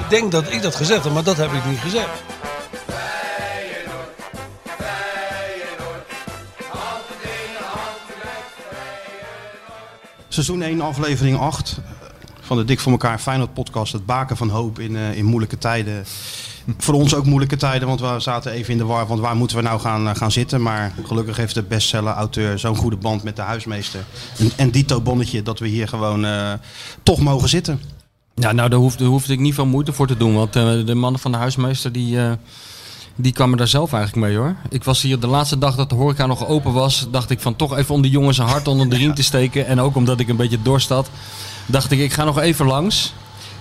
Ik denk dat ik dat gezegd heb, maar dat heb ik niet gezegd. Seizoen 1, aflevering 8 van de Dik voor elkaar Feyenoord podcast. Het baken van hoop in, uh, in moeilijke tijden. Voor ons ook moeilijke tijden, want we zaten even in de war. Want waar moeten we nou gaan, uh, gaan zitten? Maar gelukkig heeft de bestseller-auteur zo'n goede band met de huismeester. En, en dito bonnetje dat we hier gewoon toch mogen zitten. Ja, nou daar hoefde, hoefde ik niet veel moeite voor te doen. Want uh, de mannen van de huismeester die, uh, die kwamen daar zelf eigenlijk mee hoor. Ik was hier de laatste dag dat de horeca nog open was. Dacht ik van toch even om de jongens een hart onder de riem te steken. En ook omdat ik een beetje dorst had. Dacht ik ik ga nog even langs.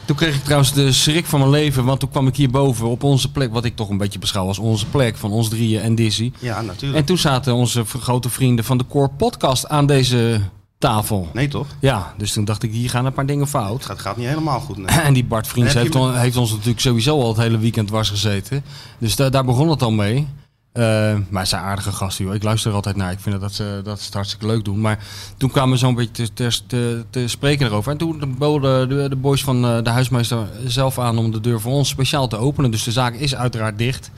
Toen kreeg ik trouwens de schrik van mijn leven. Want toen kwam ik hierboven op onze plek. Wat ik toch een beetje beschouw als onze plek. Van ons drieën en Dizzy. Ja, natuurlijk. En toen zaten onze grote vrienden van de Core Podcast aan deze tafel. Nee, toch? Ja, dus toen dacht ik, hier gaan een paar dingen fout. Het gaat, gaat niet helemaal goed. Nee. En die Bart Vriends heeft, on, heeft, ons natuurlijk sowieso al het hele weekend dwars gezeten. Dus da daar begon het al mee. Uh, maar ze zijn aardige gasten, joh. Ik luister er altijd naar. Ik vind dat ze, dat ze het hartstikke leuk doen. Maar toen kwamen we zo'n beetje te, te, te, spreken erover. En toen boden de, de boys van uh, de huismeester zelf aan om de deur voor ons speciaal te openen. Dus de zaak is uiteraard dicht.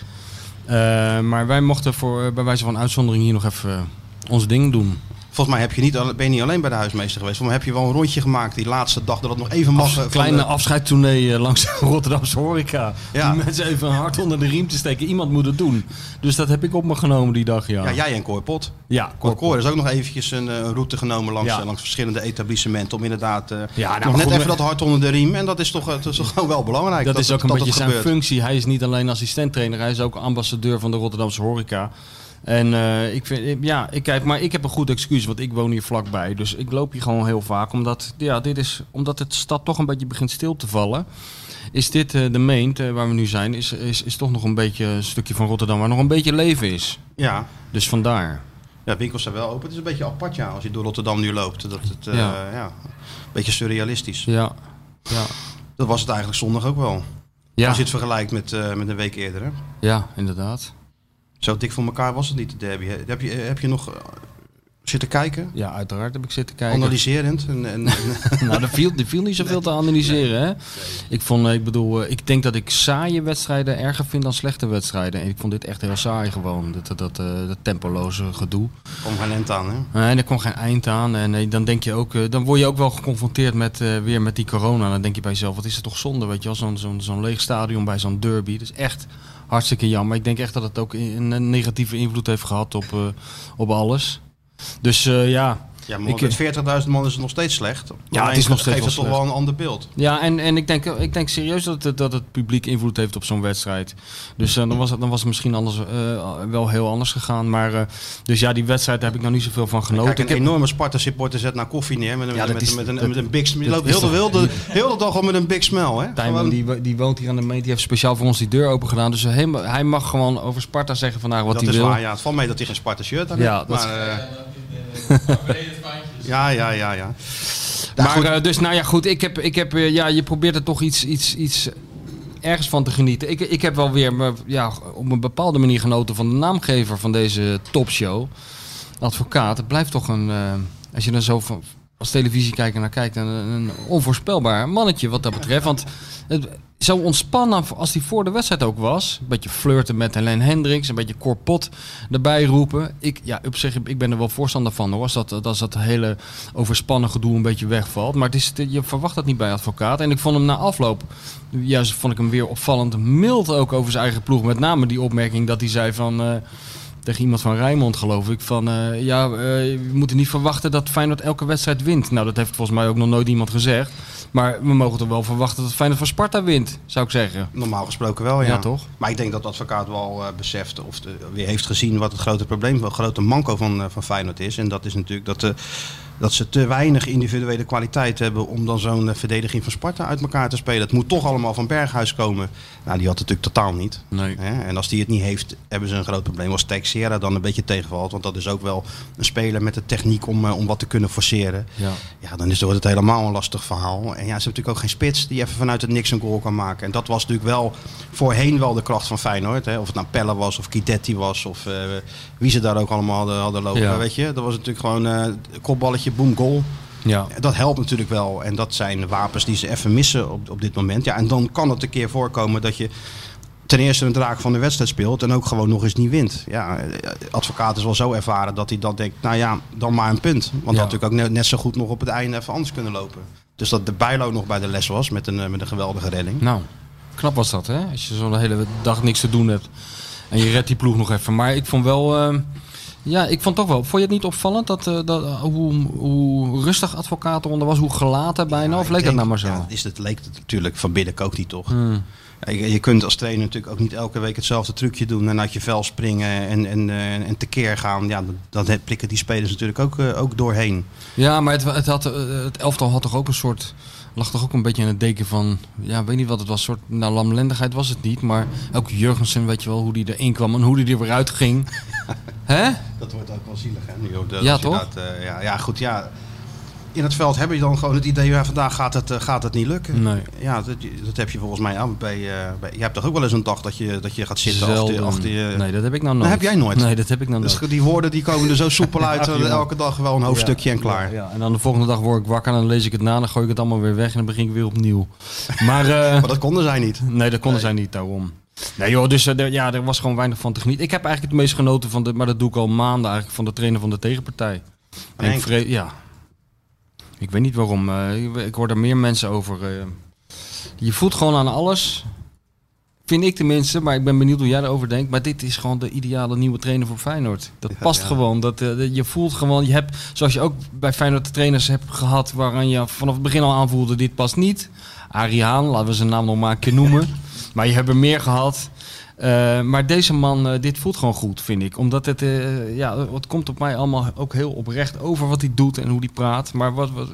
Uh, maar wij mochten voor, bij wijze van uitzondering hier nog even ons ding doen. Volgens mij heb je niet, ben je niet alleen bij de huismeester geweest. Volgens mij heb je wel een rondje gemaakt die laatste dag dat het nog even mag. Een kleine de... afscheidstournee langs de Rotterdamse horeca. Ja. Die mensen even een hart onder de riem te steken. Iemand moet het doen. Dus dat heb ik op me genomen die dag, ja. Ja, jij en Cor Pot. Ja, Cor Cor is ook nog eventjes een, een route genomen langs, ja. langs verschillende etablissementen. Om inderdaad nou, nog net goed, even dat hart onder de riem. En dat is toch, dat is toch gewoon wel belangrijk. Dat, dat is ook een beetje zijn gebeurt. functie. Hij is niet alleen assistenttrainer. Hij is ook ambassadeur van de Rotterdamse horeca. En uh, ik vind, ja, ik kijk, maar ik heb een goed excuus, want ik woon hier vlakbij. Dus ik loop hier gewoon heel vaak, omdat, ja, dit is, omdat het stad toch een beetje begint stil te vallen. Is dit uh, de meent uh, waar we nu zijn, is, is, is toch nog een beetje een stukje van Rotterdam waar nog een beetje leven is. Ja. Dus vandaar. Ja, winkels zijn wel open. Het is een beetje apart, ja, als je door Rotterdam nu loopt. Dat het, ja. ja, een beetje surrealistisch. Ja. ja. Dat was het eigenlijk zondag ook wel. Ja. Als je het vergelijkt met, met een week eerder. Hè? Ja, inderdaad. Zo dik voor elkaar was het niet, de derby. Heb je, heb je nog zitten kijken? Ja, uiteraard heb ik zitten kijken. Analyserend? En, en, nou, er viel, er viel niet zoveel te analyseren. Hè? Ik, vond, ik bedoel, ik denk dat ik saaie wedstrijden erger vind dan slechte wedstrijden. En ik vond dit echt heel saai gewoon, dat, dat, dat, dat tempoloze gedoe. Er kwam geen eind aan, hè? Nee, er kwam geen eind aan. En dan denk je ook, dan word je ook wel geconfronteerd met, uh, weer met die corona. Dan denk je bij jezelf, wat is het toch zonde, weet je wel? Zo'n zo'n zo'n leeg stadion bij zo'n derby. Dat is echt hartstikke jammer. Ik denk echt dat het ook een negatieve invloed heeft gehad op, uh, op alles. Dus uh, ja. Ja, maar ik, met 40.000 man is het nog steeds slecht. Ja, het is nog steeds geeft het toch wel een ander beeld. Ja, en, en ik, denk, ik denk serieus dat het, dat het publiek invloed heeft op zo'n wedstrijd. Dus uh, dan, was het, dan was het misschien anders, uh, wel heel anders gegaan. Maar, uh, dus ja, die wedstrijd daar heb ik nog niet zoveel van genoten. Kijk, een ik enorme Sparta-supporter zet naar koffie neer met een, ja, met, is, met, een, met een big smile. Je loopt heel de, heel, de, heel de dag al met een big smile. Hè? Die, die woont hier aan de meet, die heeft speciaal voor ons die deur open gedaan. Dus hij, hij mag gewoon over Sparta zeggen vandaag wat dat hij is wil. Waar, ja, het valt mee dat hij geen Sparta-shirt heeft. Ja, maar, ja, ja, ja, ja. Maar uh, dus, nou ja, goed. Ik heb, ik heb, uh, ja, je probeert er toch iets, iets, iets ergens van te genieten. Ik, ik heb wel weer, me, ja, op een bepaalde manier genoten van de naamgever van deze topshow. Advocaat. Het blijft toch een, uh, als je er zo van, als televisiekijker naar kijkt, een, een onvoorspelbaar mannetje wat dat betreft. Want het, zo ontspannen als hij voor de wedstrijd ook was. Een beetje flirten met Helene Hendricks. Een beetje korpot erbij roepen. Ik, ja, op zich, ik ben er wel voorstander van hoor. Als dat, dat hele overspannen gedoe een beetje wegvalt. Maar je verwacht dat niet bij advocaat. En ik vond hem na afloop, juist vond ik hem weer opvallend mild ook over zijn eigen ploeg. Met name die opmerking dat hij zei van... Uh, tegen iemand van Rijnmond, geloof ik. Van uh, ja, uh, we moeten niet verwachten dat Feyenoord elke wedstrijd wint. Nou, dat heeft volgens mij ook nog nooit iemand gezegd. Maar we mogen toch wel verwachten dat Feyenoord van Sparta wint, zou ik zeggen. Normaal gesproken wel, ja. ja toch? Maar ik denk dat de advocaat wel uh, beseft of de, weer heeft gezien wat het grote probleem, het grote manco van, van Feyenoord is. En dat is natuurlijk dat de, dat ze te weinig individuele kwaliteit hebben om dan zo'n eh, verdediging van Sparta uit elkaar te spelen. Het moet toch allemaal van Berghuis komen. Nou, die had het natuurlijk totaal niet. Nee. En als die het niet heeft, hebben ze een groot probleem. Als Teixeira dan een beetje tegenvalt, want dat is ook wel een speler met de techniek om, eh, om wat te kunnen forceren. Ja. Ja, dan is, wordt het helemaal een lastig verhaal. En ja, ze hebben natuurlijk ook geen spits die even vanuit het niks een goal kan maken. En dat was natuurlijk wel voorheen wel de kracht van Feyenoord. Hè? Of het nou Pelle was, of Kidetti was, of eh, wie ze daar ook allemaal hadden, hadden lopen. Ja. Weet je, dat was natuurlijk gewoon eh kopballetje, boom, goal. Ja. Dat helpt natuurlijk wel. En dat zijn wapens die ze even missen op, op dit moment. Ja, en dan kan het een keer voorkomen dat je ten eerste een draak van de wedstrijd speelt en ook gewoon nog eens niet wint. Ja, eh, advocaat is wel zo ervaren dat hij dan denkt, nou ja, dan maar een punt. Want dat had natuurlijk ook net, net zo goed nog op het einde even anders kunnen lopen. Dus dat de Bijlo nog bij de les was met een, eh, met een geweldige redding. Nou, knap was dat, hè? Als je zo'n hele dag niks te doen hebt. En je redt die ploeg nog even. Maar ik vond wel... ehm, ja, ik vond toch wel... Vond je het niet opvallend dat, eh, dat, eh, hoe, hoe rustig advocaat eronder was? Hoe gelaten bijna? Ja, of leek dat denk- nou maar zo? Ja, dat is het, leek het natuurlijk. Van binnen kookt hij toch. Hmm. Ja, Je, je kunt als trainer natuurlijk ook niet elke week hetzelfde trucje doen en uit je vel springen en, en, eh, en tekeer gaan. Ja, dat, dat prikken die spelers natuurlijk ook, ook doorheen. Ja, maar het, het, had, het elftal had toch ook een soort... lag toch ook een beetje in het deken van... Ja, weet niet wat het was. soort nou, lamlendigheid was het niet. Maar ook Jurgensen, weet je wel, hoe die erin kwam en hoe die er weer uitging. Hè? Dat wordt ook wel zielig, hè? Nu, dat- Ja, toch? dat, eh, ja, ja, goed, ja. In het veld heb je dan gewoon het idee, ja, vandaag gaat het, eh, gaat het niet lukken. Nee. Ja, dat, dat heb je volgens mij aan bij, eh, bij... Je hebt toch ook wel eens een dag dat je, dat je gaat zitten achter, achter je... Nee, dat heb ik nou nooit. heb jij nooit? Nee, dat heb ik nou nooit. Dus die woorden die komen er zo soepel uit, eh, elke dag wel een hoofdstukje en klaar. Ja, ja. En dan de volgende dag word ik wakker en dan lees ik het na. Dan gooi ik het allemaal weer weg en dan begin ik weer opnieuw. Maar, Maar dat konden zij niet. nee, dat konden zij niet daarom. Nee joh, dus ja, er was gewoon weinig van te genieten. Ik heb eigenlijk het meest genoten van de, maar dat doe ik al maanden eigenlijk, van de trainer van de tegenpartij. En ik ja. Ik weet niet waarom. eh, ik, hoor daar meer mensen over. eh. je voelt gewoon aan alles. Vind ik tenminste, maar ik ben benieuwd hoe jij erover denkt. Maar dit is gewoon de ideale nieuwe trainer voor Feyenoord. Dat past ja. gewoon. Dat, eh, dat- je voelt gewoon, je hebt, zoals je ook bij Feyenoord de trainers hebt gehad, waaraan je vanaf het begin al aanvoelde, dit past niet. Arie Haan, laten we zijn naam nog maar een keer noemen. maar je hebt er meer gehad. Eh, maar deze man, eh, dit voelt gewoon goed, vind ik. Omdat het, eh, ja, het komt op mij allemaal ook heel oprecht over wat hij doet en hoe hij praat. Maar wat, wat,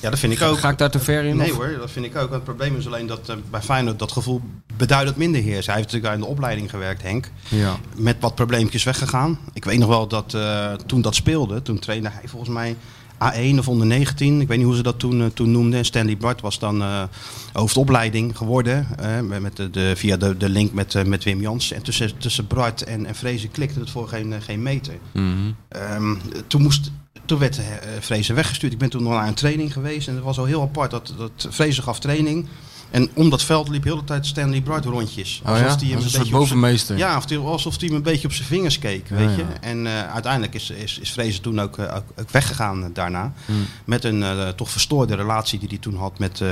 Ja, dat vind ik ga, ook. ga ik daar te ver in? Nee of- hoor, dat vind ik ook. Het probleem is alleen dat bij Feyenoord dat gevoel beduidend minder heerst. Hij heeft natuurlijk in de opleiding gewerkt, Henk. Ja. Met wat probleempjes weggegaan. Ik weet nog wel dat toen dat speelde, toen trainde hij volgens mij A1 of onder 19. Ik weet niet hoe ze dat toen, eh, toen noemden. En Stanley Bart was dan eh, hoofdopleiding geworden. met de, de, via de, de link met, eh, met Wim Jans. En tussen, tussen Bart en, en Vrezen klikte het voor geen, geen meter. Mhm. Ehm, toen, moest, toen werd Vrezen weggestuurd. Ik ben toen nog naar een training geweest. En het was al heel apart. Dat, dat Vrezen gaf training. En om dat veld liep heel de tijd Stanley Bright rondjes. Oh ja? hij hem een soort beetje op zijn- bovenmeester. Ja, of alsof hij hem een beetje op zijn vingers keek. Ja, weet je? ja. En eh, uiteindelijk is, is, is Vrezen toen ook, eh, ook, weggegaan eh, daarna. Hmm. Met een toch verstoorde relatie die hij toen had met,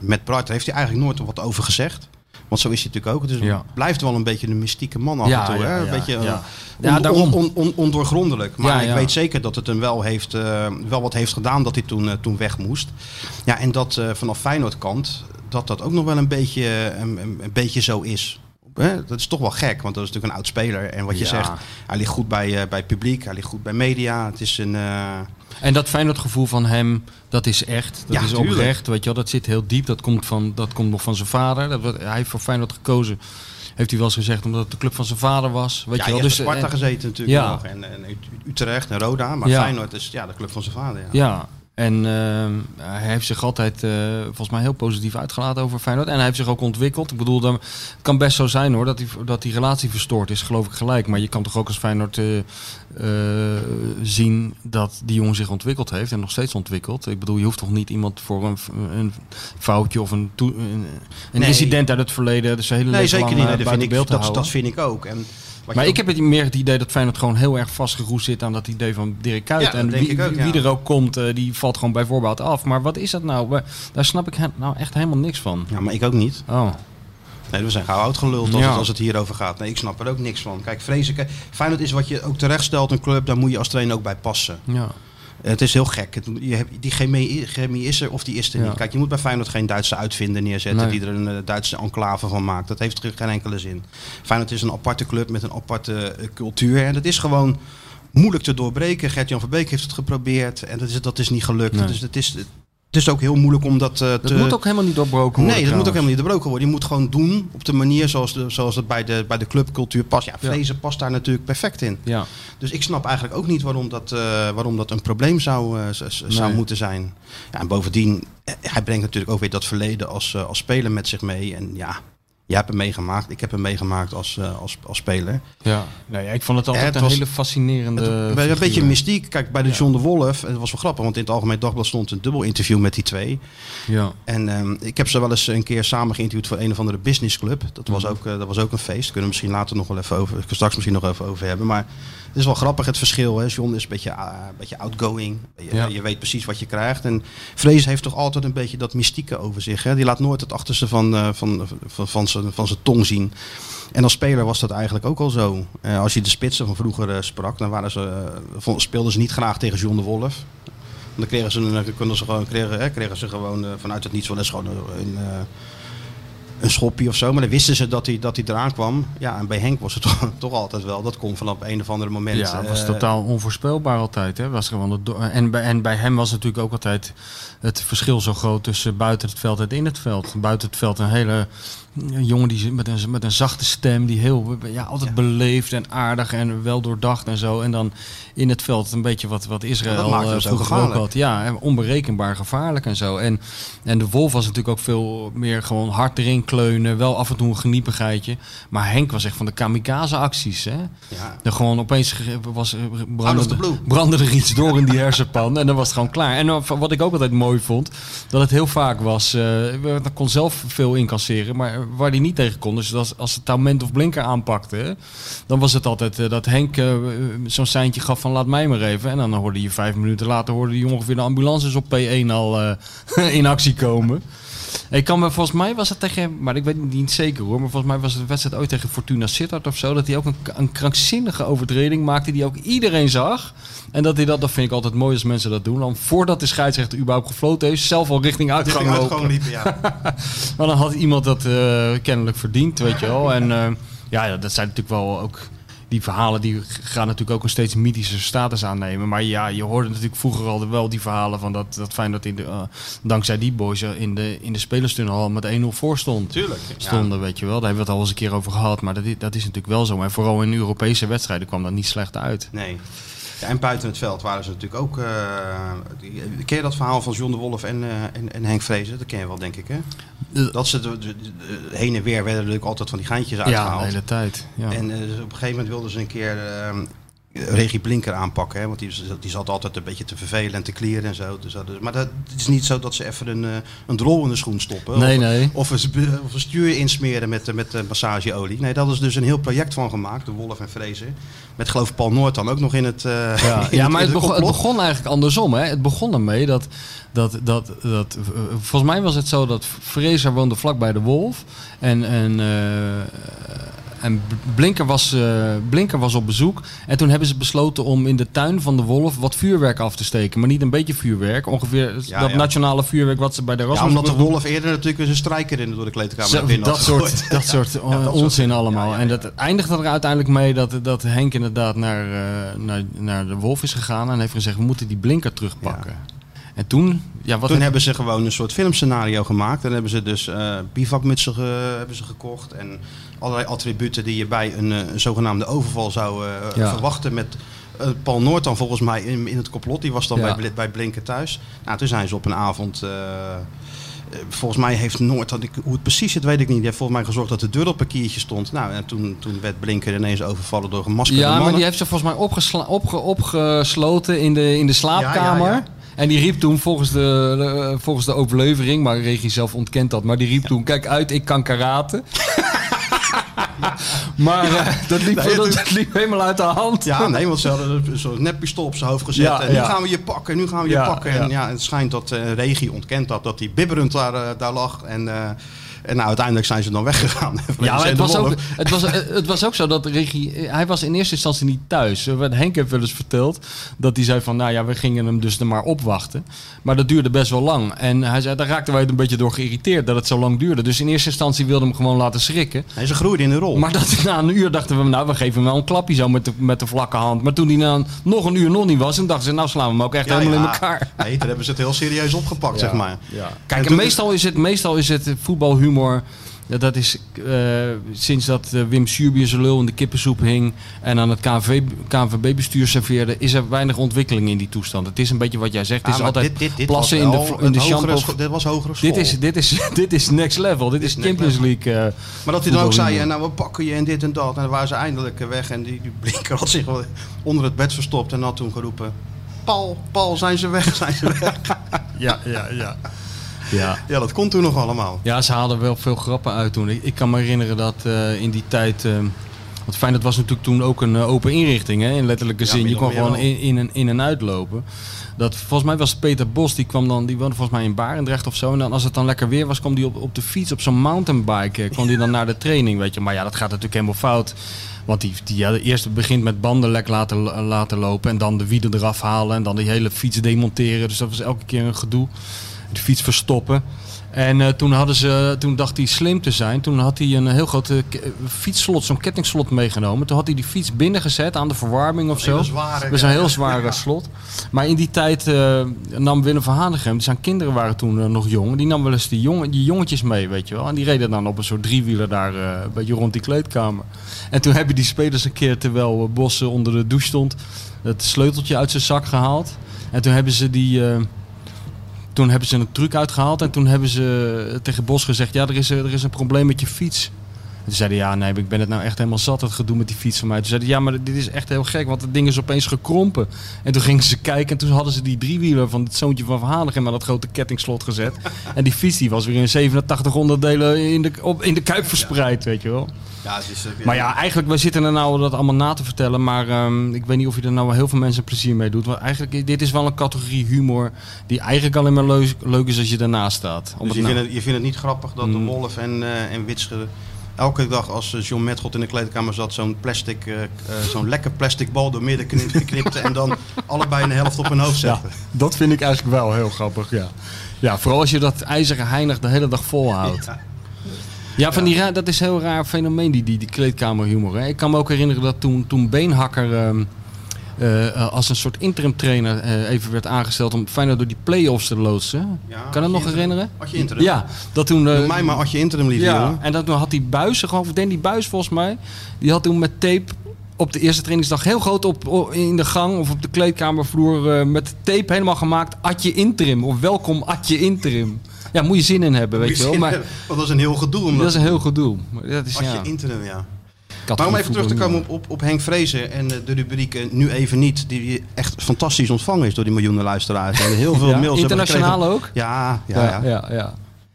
met Bright. Daar heeft hij eigenlijk nooit wat over gezegd. Want zo is hij natuurlijk ook. Dus Ja. het blijft wel een beetje een mystieke man af Ja, en toe. ja, hè? Een ja, beetje ja. on- Ja, daarom. on- on- ondoorgrondelijk. Maar Ja, ik ja. weet zeker dat het hem wel, heeft, wel wat heeft gedaan dat hij toen, toen weg moest. Ja, en dat vanaf Feyenoord kant, dat dat ook nog wel een beetje, eh, een, een, beetje zo is. Hè? Dat is toch wel gek, want dat is natuurlijk een oud speler. En wat je Ja. zegt, hij ligt goed bij, eh, bij publiek, hij ligt goed bij media. Het is een... eh, En dat Feyenoord gevoel van hem, dat is echt. Dat Ja, is tuurlijk. oprecht. Weet je wel, dat zit heel diep. Dat komt, van, dat komt nog van zijn vader. Dat, hij heeft voor Feyenoord gekozen. Heeft hij wel eens gezegd, omdat het de club van zijn vader was. Weet ja, je wel. Dus, Sparta en- gezeten natuurlijk ja. nog. En, en Utrecht en Roda. Maar Ja. Feyenoord is ja, de club van zijn vader. Ja. Ja, en ehm, hij heeft zich altijd eh, volgens mij heel positief uitgelaten over Feyenoord. En hij heeft zich ook ontwikkeld. Ik bedoel, dan, het kan best zo zijn hoor, dat die, dat die relatie verstoord is, geloof ik gelijk. Maar je kan toch ook als Feyenoord eh, eh, zien dat die jongen zich ontwikkeld heeft en nog steeds ontwikkelt. Ik bedoel, je hoeft toch niet iemand voor een, een foutje of een, toe- een, een Nee. incident uit het verleden, dus hele Nee, zeker niet. eh, Nee, dat, vind ik, dat, dat vind ik ook. En Maar ik heb het meer het idee dat Feyenoord gewoon heel erg vastgeroest zit aan dat idee van Dirk Kuyt. Ja, en wie, ik er ook komt, eh, die valt gewoon bij voorbaat af. Maar wat is dat nou? Daar snap ik he- nou echt helemaal niks van. Ja, maar ik ook niet. Oh, Nee, we zijn gauw uitgeluld als, Ja. het, als het hierover gaat. Nee, ik snap er ook niks van. Kijk, Vrezen, Feyenoord is wat je ook terecht stelt, een club, daar moet je als trainer ook bij passen. ja. Het is heel gek. Het- je hebt, die chemie, chemie is er of die is er Ja. niet. Kijk, je moet bij Feyenoord geen Duitse uitvinder neerzetten Nee. die er een eh, Duitse enclave van maakt. Dat heeft geen enkele zin. Feyenoord is een aparte club met een aparte eh, cultuur. En dat is gewoon moeilijk te doorbreken. Gert-Jan Verbeek heeft het geprobeerd en dat is, dat is niet gelukt. Nee. Dus het is, het is ook heel moeilijk om dat eh, Dat te... moet ook helemaal niet doorbroken worden. Nee, dat moet ook helemaal niet doorbroken worden. Je moet gewoon doen op de manier zoals, de, zoals het bij de, bij de clubcultuur past. Ja, Vrezen past daar natuurlijk perfect in. Ja. Dus ik snap eigenlijk ook niet waarom dat, eh, waarom dat een probleem zou, eh, zou moeten zijn. Ja, en bovendien, hij brengt natuurlijk ook weer dat verleden als, als speler met zich mee. En ja, jij hebt hem meegemaakt. Ik heb hem meegemaakt als, eh, als, als speler. Ja. Nee, ik vond het altijd Het een was- hele fascinerende Het- een beetje mystiek. Kijk, bij de John de Wolf, en dat was wel grappig, want in het Algemeen Dagblad stond een dubbel interview met die twee. Ja. En ehm, ik heb ze wel eens een keer samen geïnterviewd voor een of andere businessclub. Dat was, Mhm. ook, eh, dat was ook een feest. Kunnen we misschien later nog wel even over, straks misschien nog even over hebben. Maar het is wel grappig het verschil. Hè. John is een beetje, ah, een beetje outgoing. Je, Ja. je weet precies wat je krijgt. En Vrees heeft toch altijd een beetje dat mystieke over zich. Hè. Die laat nooit het achterste van, eh, van, van, van, zijn, van zijn tong zien. En als speler was dat eigenlijk ook al zo. Eh, als je de spitsen van vroeger eh, sprak, dan waren ze, eh, speelden ze niet graag tegen John de Wolf. Dan kregen ze, een- konden ze gewoon, kregen, hè, kregen ze gewoon eh, vanuit het niets wel eens gewoon een, eh, een schopje of zo. Maar dan wisten ze dat hij, dat hij eraan kwam. Ja, en bij Henk was het toch, toch altijd wel. Dat kon vanaf een of andere moment. Ja, het was eh, totaal onvoorspelbaar altijd. Hè. Was gewoon het en, bij, en bij hem was natuurlijk ook altijd het verschil zo groot tussen buiten het veld en in het veld. Buiten het veld een hele een jongen die met een, met een zachte stem, die heel ja, altijd beleefd en aardig en wel doordacht en zo. En dan in het veld een beetje wat, wat Israël maakt eh, vroeger ook had. Ja, en onberekenbaar gevaarlijk en zo. En, en de Wolf was natuurlijk ook veel meer gewoon hard erin kleunen. Wel af en toe een geniepigheidje. Maar Henk was echt van de kamikaze acties. Hè? ja. Er gewoon opeens was, the brandde, brandde er iets door in die hersenpan en dan was het gewoon klaar. En dan- wat ik ook altijd mooi vond, dat het heel vaak was, eh dat kon zelf veel incasseren, maar waar hij niet tegen kon, dus als, als het Taument of Blinker aanpakte, dan was het altijd eh, dat Henk eh, zo'n seintje gaf van laat mij maar even. En dan hoorde je vijf minuten later hoorde je ongeveer de ambulances op P1 al eh, in actie komen. Ik kan me, volgens mij was het tegen, maar ik weet het niet zeker hoor, maar volgens mij was het wedstrijd ooit tegen Fortuna Sittard of zo, dat hij ook een, een krankzinnige overtreding maakte die ook iedereen zag. En dat hij dat, dat vind ik altijd mooi als mensen dat doen, dan voordat de scheidsrechter überhaupt gefloten heeft, zelf al richting uitgang lopen. gewoon liepen, ja. Maar dan had iemand dat eh, kennelijk verdiend, weet je wel. En eh, ja, dat zijn natuurlijk wel ook... Die verhalen die gaan natuurlijk ook een steeds mythische status aannemen. Maar ja, je hoorde natuurlijk vroeger al wel die verhalen van dat, dat Feyenoord in de, eh, dankzij die boys in de, in de spelerstunnel al met 1-0 voor stond. Tuurlijk. Stonden, weet je wel. Daar hebben we het al eens een keer over gehad. Maar dat is, dat is natuurlijk wel zo. En vooral in Europese wedstrijden kwam dat niet slecht uit. Nee. Ja, en buiten het veld waren ze natuurlijk ook... die- ken je dat verhaal van John de Wolf en, eh, en, en Henk Vrezen? Dat ken je wel, denk ik, hè? Eh. Dat ze de, de- de- heen en weer werden natuurlijk altijd van die geintjes Ja, uitgehaald. de hele tijd. Ja. En eh, dus op een gegeven moment wilden ze een keer eh, Regie Blinker aanpakken. Hè? Want die, die zat altijd een beetje te vervelen en te klieren en zo. Dus, maar dat, het is niet zo dat ze even een, eh, een drol in de schoen stoppen. Nee, of, nee. Of een, of een stuur insmeren met, eh, met eh, massageolie. Nee, dat is dus een heel project van gemaakt. De Wolf en Vrezen. Met geloof ik Paul Noord dan ook nog in het Ja, in ja maar het begon, het begon eigenlijk andersom. Hè? Het begon ermee dat, dat, dat, dat... Volgens mij was het zo dat Fraser woonde vlak bij de Wolf. En, en, en Blinker, was, eh, Blinker was op bezoek. En toen hebben ze besloten om in de tuin van de Wolf wat vuurwerk af te steken. Maar niet een beetje vuurwerk. Ongeveer Ja, dat ja. nationale vuurwerk wat ze bij de Ja, Rasmus... omdat de Wolf eerder natuurlijk eens een strijker in door de kleedkamer binnen dat, soort, gegooid. dat soort Ja, onzin allemaal. ja, ja, En ja. dat eindigde er uiteindelijk mee dat, dat Henk inderdaad naar, eh, naar, naar de Wolf is gegaan en heeft gezegd: we moeten die blinker terugpakken. En toen, ja, wat Toen hebben ze gewoon een soort filmscenario gemaakt. Dan hebben ze dus eh bivakmutsen ge- hebben ze gekocht. En allerlei attributen die je bij een, eh, een zogenaamde overval zou eh, Ja. verwachten. Met Paul Noord dan volgens mij in, in het complot. Die was dan Ja. bij, bij Blinken thuis. Nou, toen zijn ze op een avond... Volgens mij heeft Noord, ik, hoe het precies zit weet ik niet, die heeft volgens mij gezorgd dat de deur op een kiertje stond. Nou, en toen, toen werd Blinker ineens overvallen door gemaskerde ja, maar mannen. die heeft ze volgens mij opgesla- opge- opgesloten in de, in de slaapkamer. Ja, ja, ja. En die riep toen volgens de, de- volgens de overlevering, maar Regie zelf ontkent dat, maar die riep toen: Kijk uit, ik kan karate. maar eh, dat, liep, Nee, dat, toen- dat liep helemaal uit de hand. Ja, nee, want ze hadden zo'n neppistool op zijn hoofd gezet. Ja, en nu ja. gaan we je pakken, nu gaan we je Ja, pakken. En ja, het schijnt dat eh Regie ontkent dat, dat hij bibberend daar, eh, daar lag. En eh, En nou, uiteindelijk zijn ze dan weggegaan. Ja, maar het was, ook, het, was, het was ook zo dat regie... Hij was in eerste instantie niet thuis. Wat Henk heeft wel eens verteld. Dat hij zei van, nou ja, we gingen hem dus er maar opwachten. Maar dat duurde best wel lang. En hij zei, daar raakten wij het een beetje door geïrriteerd dat het zo lang duurde. Dus in eerste instantie wilde hem gewoon laten schrikken. Nee, ze groeiden in de rol. Maar dat, na een uur dachten we, nou, we geven hem wel een klapje zo met de, met de vlakke hand. Maar toen hij na nog een uur nog niet was, en dachten ze, nou slaan we hem ook echt Ja, helemaal ja. in elkaar. Nee, daar hebben ze het heel serieus opgepakt, zeg maar. Kijk, en meestal is het, meestal is het voetbalhumor. Dat is eh, sinds dat eh, Wim Suurbier zijn lul in de kippensoep hing en aan het KNV KNVB-bestuur serveerde, is er weinig ontwikkeling in die toestand. Het is een beetje wat jij zegt. Het Ah, is maar altijd dit, dit, dit plassen in de, in de hogere Dit was hogere school. Dit is, dit, is, dit is next level. Dit is Champions League. eh, Maar dat hij dan ook zei, en nou we pakken je en dit en dat. En dan waren ze eindelijk weg. En die, die blinker had zich onder het bed verstopt en had toen geroepen... Paul, Paul, zijn ze weg, zijn ze weg. Ja, ja, ja. Ja. ja, dat kon toen nog allemaal. Ja, ze haalden wel veel grappen uit toen. Ik, ik kan me herinneren dat eh, in die tijd... eh want Feyenoord was natuurlijk toen ook een eh, open inrichting, hè, in letterlijke Ja, zin. Je kon gewoon in, in, en, in en uitlopen. Dat, volgens mij was Peter Bos, die kwam dan, die woonde volgens mij in Barendrecht of zo. En dan, als het dan lekker weer was, kwam die op, op de fiets, op zo'n mountainbike, eh, kwam die dan naar de training, weet je. Maar ja, dat gaat natuurlijk helemaal fout. Want die, die ja, eerst begint met banden lek laten, laten lopen en dan de wielen eraf halen en dan die hele fiets demonteren. Dus dat was elke keer een gedoe. De fiets verstoppen. En eh, toen, hadden ze, toen dacht hij slim te zijn. Toen had hij een heel groot fietsslot, zo'n kettingslot meegenomen. Toen had hij die fiets binnengezet aan de verwarming of zo. zware, Dat is een heel ja. zware slot. Maar in die tijd eh, nam Willem van Hanegem, zijn kinderen waren toen eh, nog jong. Die nam wel eens die, jongen, die jongetjes mee, weet je wel. En die reden dan op een soort driewieler daar een beetje rond die kleedkamer. En toen hebben die spelers een keer, terwijl Bos eh, onder de douche stond, het sleuteltje uit zijn zak gehaald. En toen hebben ze die... toen hebben ze een truc uitgehaald en toen hebben ze tegen Bos gezegd: Ja, er is, er is een probleem met je fiets. En toen zeiden ja, nee, ik ben het nou echt helemaal zat, het gedoe met die fiets van mij. Toen zeiden ja, maar dit is echt heel gek, want het ding is opeens gekrompen. En toen gingen ze kijken en toen hadden ze die driewieler van het zoontje van Hanegem aan dat grote kettingslot gezet. En die fiets die was weer in 87 onderdelen in de, op, in de kuip verspreid, weet je wel. Ja, eh, Maar ja, eigenlijk, we zitten er nou dat allemaal na te vertellen. Maar ehm, ik weet niet of je er nou wel heel veel mensen plezier mee doet. Want eigenlijk, dit is wel een categorie humor die eigenlijk alleen maar leuk, leuk is als je ernaast staat. Om Dus je, nou- vindt het, je vindt het niet grappig dat de Mm. Wolf en, eh en Witsche elke dag als eh, John Metgod in de kleedkamer zat, zo'n plastic, eh, eh, zo'n lekker plastic bal door midden knip- knipte en dan allebei een helft op hun hoofd Ja, zette. dat vind ik eigenlijk wel heel grappig, ja. Ja, vooral als je dat ijzeren heinig de hele dag volhoudt. Ja. Ja, van Die, dat is een heel raar fenomeen, die, die, die kleedkamerhumor. Hè. Ik kan me ook herinneren dat toen, toen Beenhakker ehm, eh, als een soort interim trainer eh, even werd aangesteld om Feyenoord door die play-offs te loodsen. Ja, kan dat nog interim- herinneren? Had je interim? Ja, dat toen... eh, Doe mij maar als je interim lief, ja, jongen. en dat toen had die buizen gewoon, of Danny Buis volgens mij, die had toen met tape op de eerste trainingsdag heel groot op, in de gang of op de kleedkamervloer eh, met tape helemaal gemaakt. Atje interim of welkom Atje interim. Ja, moet je zin in hebben, weet je wel. Maar hebben, dat is een heel gedoe. Omdat dat is een heel goed doel. Maar Dat is, als ja, je interim, ja. Maar om even terug te komen op, op, op Henk Vrezen en eh, de rubriek Nu Even Niet, die echt fantastisch ontvangen is door die miljoenen luisteraars. En heel veel Ja, mails internationaal ook? Ja, ja, ja. ja, ja.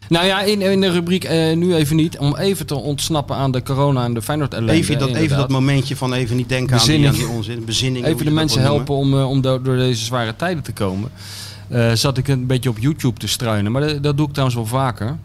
Nou ja, in, in de rubriek eh, nu even niet, om even te ontsnappen aan de corona en de Feyenoord ellende. Even, dat, even dat momentje van even niet denken aan die, Bezinning. aan die onzin. Bezinning. Even de mensen helpen om, eh, om do- door deze zware tijden te komen. Zat ik een beetje op YouTube te struinen. Maar dat, dat doe ik trouwens wel vaker.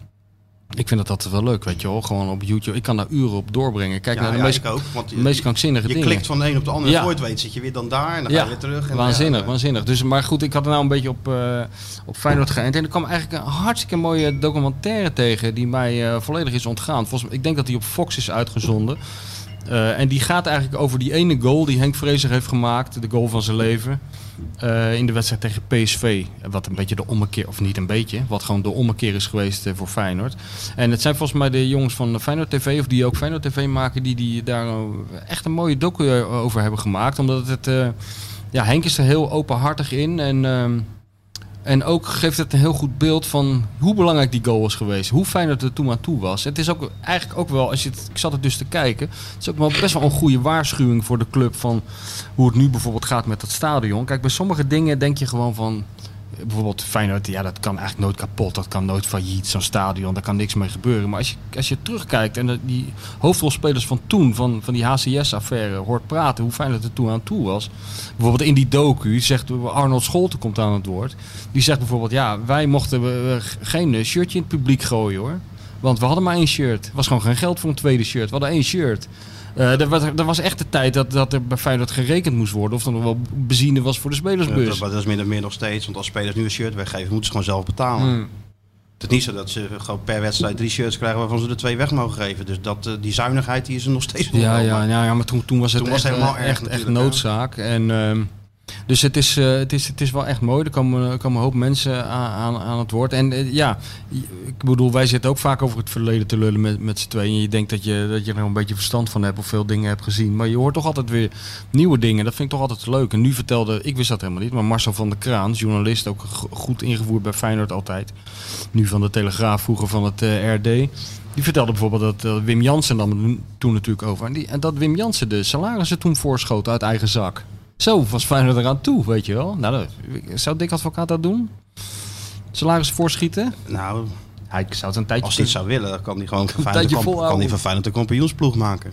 Ik vind dat altijd wel leuk, weet je wel. Gewoon op YouTube. Ik kan daar uren op doorbrengen. Kijk Ja, naar de ja, meest, ook. Want je, de meest krankzinnige je dingen. klikt van de een op de andere Ja. het weet zit je weer dan daar en dan ga je weer terug. En waanzinnig, ja, waanzinnig. Dus, maar goed, ik had er nou een beetje op, eh op Feyenoord geënt. En er kwam eigenlijk een hartstikke mooie documentaire tegen... die mij eh, volledig is ontgaan. Volgens, mij- ik denk dat die op Fox is uitgezonden. Eh, en die gaat eigenlijk over die ene goal die Henk Vrezer heeft gemaakt. De goal van zijn leven. Eh, in de wedstrijd tegen PSV. Wat een beetje de ommekeer, of niet een beetje, wat gewoon de ommekeer is geweest eh, voor Feyenoord. En het zijn volgens mij de jongens van Feyenoord TV, of die ook Feyenoord TV maken, die, die daar eh, echt een mooie docu eh, over hebben gemaakt. Omdat het, ja, Henk is er heel openhartig in en... en ook geeft het een heel goed beeld van hoe belangrijk die goal was geweest. Hoe fijn het er toen aan toe was. Het is ook eigenlijk ook wel, als je het, ik zat het dus te kijken. Het is ook wel best wel een goede waarschuwing voor de club van hoe het nu bijvoorbeeld gaat met dat stadion. Kijk, bij sommige dingen denk je gewoon van. Bijvoorbeeld Feyenoord, ja, dat kan eigenlijk nooit kapot. Dat kan nooit failliet, zo'n stadion. Daar kan niks mee gebeuren. Maar als je, als je terugkijkt en dat die hoofdrolspelers van toen, van, van die HCS-affaire, hoort praten, hoe fijn het er toen aan toe was. Bijvoorbeeld in die docu zegt Arnold Scholten komt aan het woord. Die zegt bijvoorbeeld, ja, wij mochten geen eh, shirtje in het publiek gooien hoor. Want we hadden maar één shirt. Was gewoon geen geld voor een tweede shirt. We hadden één shirt. Eh er, was, er was echt de tijd dat, dat er bij Feyenoord gerekend moest worden. Of er nog wel benzine was voor de spelersbus. Dat, dat is min of meer nog steeds. Want als spelers nu een shirt weggeven, moeten ze gewoon zelf betalen. Hmm. Het is niet zo dat ze gewoon per wedstrijd drie shirts krijgen waarvan ze er twee weg mogen geven. Dus dat, eh, die zuinigheid die is er nog steeds Ja, ja, Maar- ja, ja, maar toen, toen was het Toen echt, was helemaal eh, echt, echt noodzaak. En, ehm, dus het is, eh, het, is, het is wel echt mooi. Er komen, komen een hoop mensen aan, aan, het woord. En eh, ja, ik bedoel, wij zitten ook vaak over het verleden te lullen met, met z'n tweeën. En je denkt dat je, dat je er een beetje verstand van hebt of veel dingen hebt gezien. Maar je hoort toch altijd weer nieuwe dingen. Dat vind ik toch altijd leuk. En nu vertelde, ik wist dat helemaal niet, maar Marcel van der Kraan, journalist, ook go- goed ingevoerd bij Feyenoord altijd. Nu van de Telegraaf, vroeger van het eh, RD. Die vertelde bijvoorbeeld dat Wim Jansen dan toen natuurlijk over. En, die, en dat Wim Jansen de salarissen toen voorschoot uit eigen zak. Zo was Feyenoord eraan toe, weet je wel. Nou, dat, zou Dick Advocaat dat doen? Salarissen voorschieten? Nou, Hij zou het een tijdje als hij het zou willen, dan kan hij gewoon van Feyenoord, kan, hij van Feyenoord een kampioensploeg maken.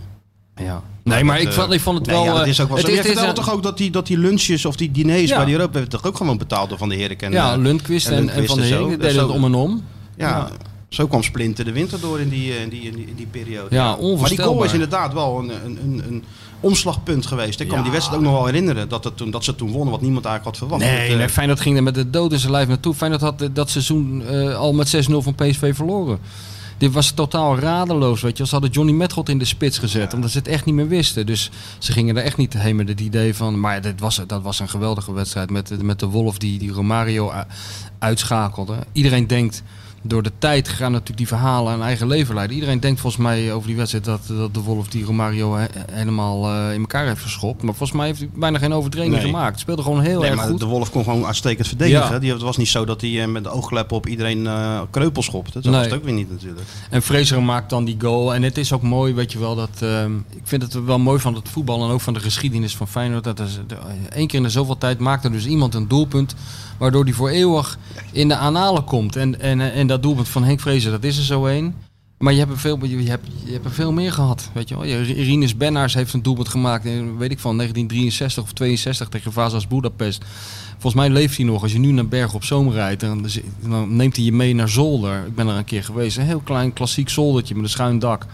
Ja. Nee, maar Dat, ik eh, vond, ik vond het nee, wel... ja, dat eh, is ook wel zo. het Je is- het vertelde toch ook dat die, dat die lunches of die diners Ja. bij die Europa toch ook gewoon betaald door Van de Herik en Ja, eh, Lundqvist en, en, Van Dat het zo- om en om. Ja, Ja. zo kwam Splinter de winter door in die, in die, in die, in die periode. Ja, Maar die goal onvoorstelbaar. is inderdaad wel een, een, een, een omslagpunt geweest. Ik kan me die wedstrijd ook nog wel herinneren. Dat, het toen, dat ze toen wonnen wat niemand eigenlijk had verwacht. Nee, Dat, nee, eh, Feyenoord ging er met de dood in zijn lijf naartoe. Feyenoord had eh, dat seizoen eh, al met 6-0 van PSV verloren. Dit was totaal radeloos, weet je. Ze hadden Johnny Metgod in de spits gezet, omdat ze het echt niet meer wisten. Dus ze gingen er echt niet heen met het idee van... Maar dit was, dat was een geweldige wedstrijd met, met de Wolf die, die Romario uitschakelde. Iedereen denkt... Door de tijd gaan natuurlijk die verhalen een eigen leven leiden. Iedereen denkt volgens mij over die wedstrijd dat, dat de Wolf die Romario he- helemaal eh, in elkaar heeft geschopt. Maar volgens mij heeft hij bijna geen overtreding Nee. gemaakt. Het speelde gewoon heel Nee, erg maar goed. de Wolf kon gewoon uitstekend verdedigen. Ja. Die, het was niet zo dat hij eh, met de oogkleppen op iedereen eh kreupel schopte. Dat was het ook weer niet natuurlijk. En Fraser maakt dan die goal. En het is ook mooi, weet je wel, dat... ehm, ik vind het wel mooi van het voetbal en ook van de geschiedenis van Feyenoord. Dat de, één keer in de zoveel tijd maakt er dus iemand een doelpunt... waardoor die voor eeuwig in de analen komt. En, en, en dat doelpunt van Henk Fraser, dat is er zo één. Maar je hebt, er veel, je, hebt, je hebt er veel meer gehad, weet je wel. Je- Rinus Bennaars heeft een doelpunt gemaakt in, weet ik van, 1963 of 62 tegen Vazas Budapest. Volgens mij leeft hij nog. Als je nu naar Berg op Zoom rijdt, dan, dan neemt hij je mee naar Zolder. Ik ben er een keer geweest. Een heel klein klassiek zoldertje met een schuin dak.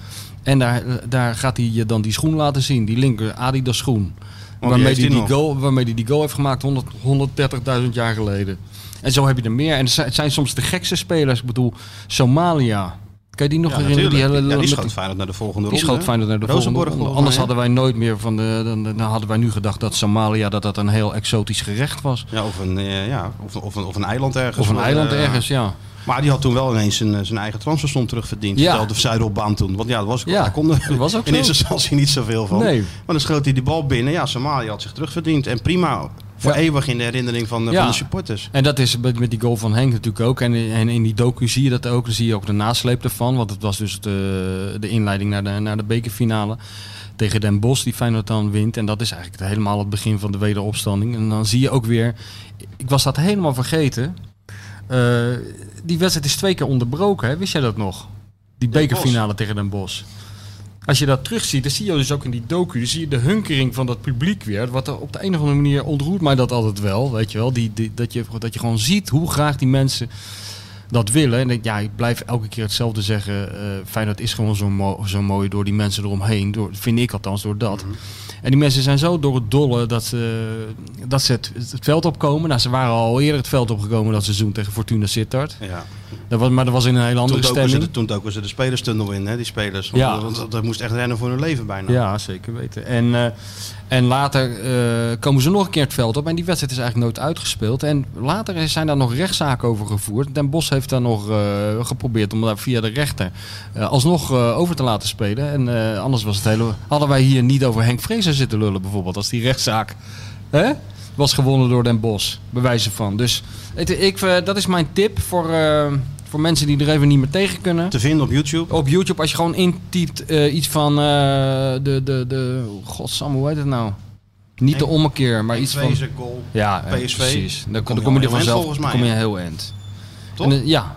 En daar, daar gaat hij je dan die schoen laten zien, die linker Adidas schoen. die waarmee, hij die nog. goal, waarmee hij die goal heeft gemaakt 100 130.000 jaar geleden. En zo heb je er meer. En het zijn, soms de gekste spelers. Ik bedoel, Somalia. Kan je die nog Ja, herinneren? natuurlijk. hele- ja, die schoot Feyenoord naar de volgende die ronde. schoot Feyenoord naar de volgende ronde. Anders hadden wij nooit meer van de... Dan, dan hadden wij nu gedacht dat Somalia dat dat een heel exotisch gerecht was. Ja, of een, eh, ja, of, of, een, of een eiland ergens. Of een eiland eh, ergens, ja. Maar die had toen wel ineens zijn, zijn eigen transfersom terugverdiend. Ja. Vertelde de Zuidelbaan toen. Want ja, dat was, Ja, hij kon er was ook in eerste instantie niet zoveel van. Nee. Maar dan schoot hij die bal binnen. Ja, Somalië had zich terugverdiend. En prima, voor Ja. eeuwig in de herinnering van, Ja. van de supporters. En dat is met, met die goal van Henk natuurlijk ook. En, en in die docu zie je dat ook. Dan zie je ook de nasleep ervan. Want het was dus de, de inleiding naar de, naar de bekerfinale. Tegen Den Bosch die Feyenoord dan wint. En dat is eigenlijk helemaal het begin van de wederopstanding. En dan zie je ook weer... Ik was dat helemaal vergeten. Eh, die wedstrijd is twee keer onderbroken. Hè? Wist jij dat nog? Die bekerfinale tegen Den Bosch. Als je dat terugziet, dan zie je dus ook in die docu, zie je de hunkering van dat publiek weer. Wat er op de een of andere manier ontroert mij dat altijd wel, weet je wel. Die, die, dat, je, dat je gewoon ziet hoe graag die mensen dat willen. En ik, ja, ik blijf elke keer hetzelfde zeggen. eh Feyenoord is gewoon zo, mo- mooi door die mensen eromheen. Door, vind ik althans, door dat. En die mensen zijn zo door het dolle dat ze, dat ze het, het veld opkomen. Nou, ze waren al eerder het veld opgekomen dat seizoen tegen Fortuna Sittard. Ja. Dat was, maar dat was in een hele andere Toen doken, ze stemming. de, toen doken ze de spelerstunnel in, hè, die spelers. Want, Ja. dat, dat moest echt rennen voor hun leven bijna. Ja, zeker weten. En, eh, en later eh, komen ze nog een keer het veld op. En die wedstrijd is eigenlijk nooit uitgespeeld. En later zijn daar nog rechtszaken over gevoerd. Den Bos heeft daar nog eh, geprobeerd om daar via de rechter eh, alsnog over te laten spelen. En anders was het hele... Hadden wij hier niet over Henk Vrezer zitten lullen bijvoorbeeld. Als die rechtszaak hè, was gewonnen door Den Bos. Bewijzen van. Dus ik, dat is mijn tip voor, voor mensen die er even niet meer tegen kunnen. Te vinden op YouTube. Op YouTube, als je gewoon intypt eh, iets van eh, de, de, de... Godsam, hoe heet het nou? Niet de ommekeer, maar iets van... Goal. Ja, PSV. precies. Dan, kom dan je kom je er vanzelf volgens mij, dan kom je heel eind. Toch? En, eh, ja.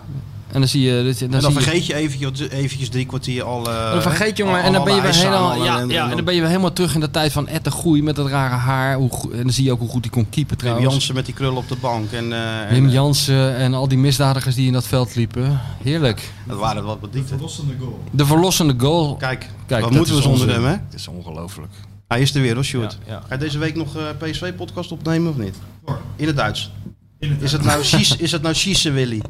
En dan zie je... Dan, En dan zie je- vergeet je eventjes, eventjes drie kwartier al... eh, dan vergeet je, jongen, al- en dan ben je weer helemaal, ja, aan, ja, en dan ben je weer helemaal terug in de tijd van Ed de Groei met dat rare haar. Hoe, en dan zie je ook hoe goed hij kon keepen Wim trouwens. Jansen met die krullen op de bank. En, eh, en, Wim eh, Jansen en al die misdadigers die in dat veld liepen. Heerlijk. Dat waren wat bandieten. De verlossende goal. Kijk, Kijk, wat dat moeten we zonder onze- hem, hè? Het is ongelooflijk. Hij is er weer, hoor, Sjoerd. Ja, ja. Ga je deze week nog eh, PSV-podcast opnemen of niet? In het Duits. Is het nou Schies- is het nou Schiessen Willy?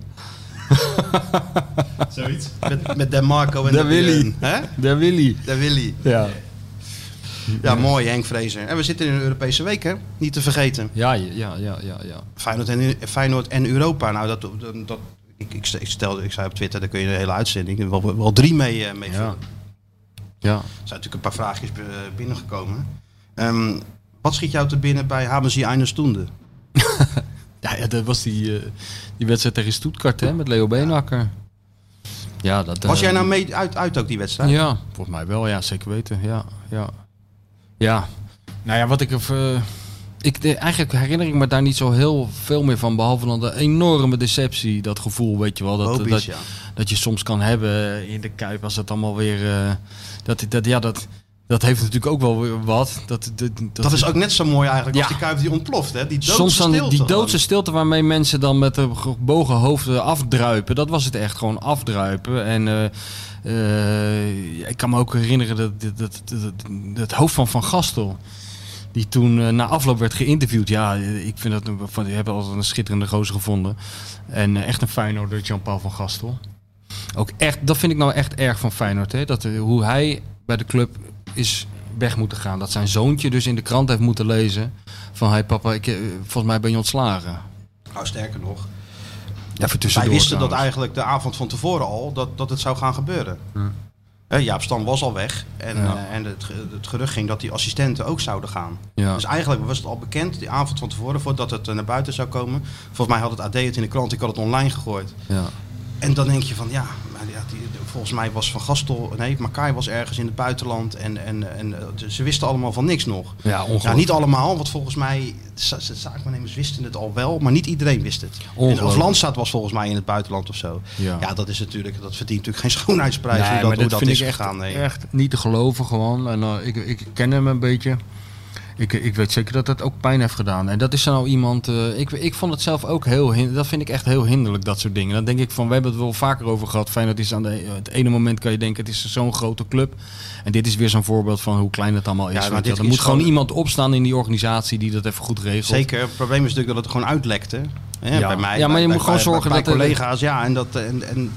Zoiets. Met, met Den Marco en De de Willy. Hè? Daar Willy. De Willy. Ja. Ja, mooi Henk Vrezer. En we zitten in een Europese week, hè? Niet te vergeten. Ja, ja, ja, ja, ja. Feyenoord en, Feyenoord en Europa. Nou, dat, dat, ik, ik, ik, stelde, ik zei op Twitter, daar kun je de hele uitzending wel, wel drie mee, eh, mee Ja. vullen. Ja. Er zijn natuurlijk een paar vraagjes eh, binnengekomen. Ehm, wat schiet jou te binnen bij Haben Sie eine Ja, dat was die, eh, die wedstrijd tegen Stuttgart hè, met Leo Beenhakker. Ja, dat, Was eh, jij nou mee uit, uit ook die wedstrijd? Ja, volgens mij wel. Ja, zeker weten. Ja, ja. Ja. Nou ja, wat ik... eh, ik eigenlijk herinner ik me daar niet zo heel veel meer van. Behalve dan de enorme deceptie. Dat gevoel, weet je wel. Dat, dat, ja. dat je soms kan hebben in de Kuip. Als het allemaal weer... dat, dat, ja, dat, dat heeft natuurlijk ook wel weer wat. Dat, dat, Dat is ook net zo mooi eigenlijk als Ja. die Kuip die ontploft, hè? Die doodse Soms dan stilte die doodse stilte waarmee mensen dan met de gebogen hoofden afdruipen. Dat was het echt, gewoon afdruipen. En eh, eh, ik kan me ook herinneren dat, dat, dat, dat, het hoofd van Van Gastel... Die toen eh, na afloop werd geïnterviewd. Ja, ik vind dat van, die hebben altijd een schitterende gozer gevonden. En echt een Feyenoorder, Jean-Paul van Gastel. Ook echt, dat vind ik nou echt erg van Feyenoord. Hè? Dat, hoe hij bij de club is weg moeten gaan. Dat zijn zoontje dus in de krant heeft moeten lezen. Van, hey papa, ik, eh, volgens mij ben je ontslagen. Nou, sterker nog. Ja, voor Wij wisten dat eigenlijk de avond van tevoren al, dat, dat het zou gaan gebeuren. Hè, Jaap Stam was al weg. En, Ja. eh, en het, het gerucht ging dat die assistenten ook zouden gaan. Ja. Dus eigenlijk was het al bekend, die avond van tevoren, voordat het eh, naar buiten zou komen. Volgens mij had het AD het in de krant, ik had het online gegooid. Ja. En dan denk je van ja, maar ja die, volgens mij was Van Gastel, nee, Makai was ergens in het buitenland. En, en, en eh, ze wisten allemaal van niks nog. Ja, ongelooflijk. Ja, niet allemaal, want volgens mij, de zaakwaarnemers wisten het al wel, maar niet iedereen wist het. En Ongelooflijk. of Landstaat was volgens mij in het buitenland of zo. Ja. Ja, dat is natuurlijk, dat verdient natuurlijk geen schoonheidsprijs Nee, hoe dat, maar hoe dat dat vind is ik gegaan. Nee. Echt niet te geloven gewoon. En eh, ik, ik ken hem een beetje. Ik, ik weet zeker dat het ook pijn heeft gedaan. En dat is nou iemand. eh, ik, ik vond het zelf ook heel. Dat vind ik echt heel hinderlijk, dat soort dingen. Dan denk ik van. We hebben het wel vaker over gehad. Feyenoord is aan de, het ene moment kan je denken. Het is zo'n grote club. En dit is weer zo'n voorbeeld van hoe klein het allemaal is. Ja, maar dit er moet gewoon iemand opstaan in die organisatie die dat even goed regelt. Zeker, het probleem is natuurlijk dat het gewoon uitlekte. Hè, Ja. Bij mij, Ja, maar je bij- moet gewoon zorgen bij dat collega's, ja, en dat en, en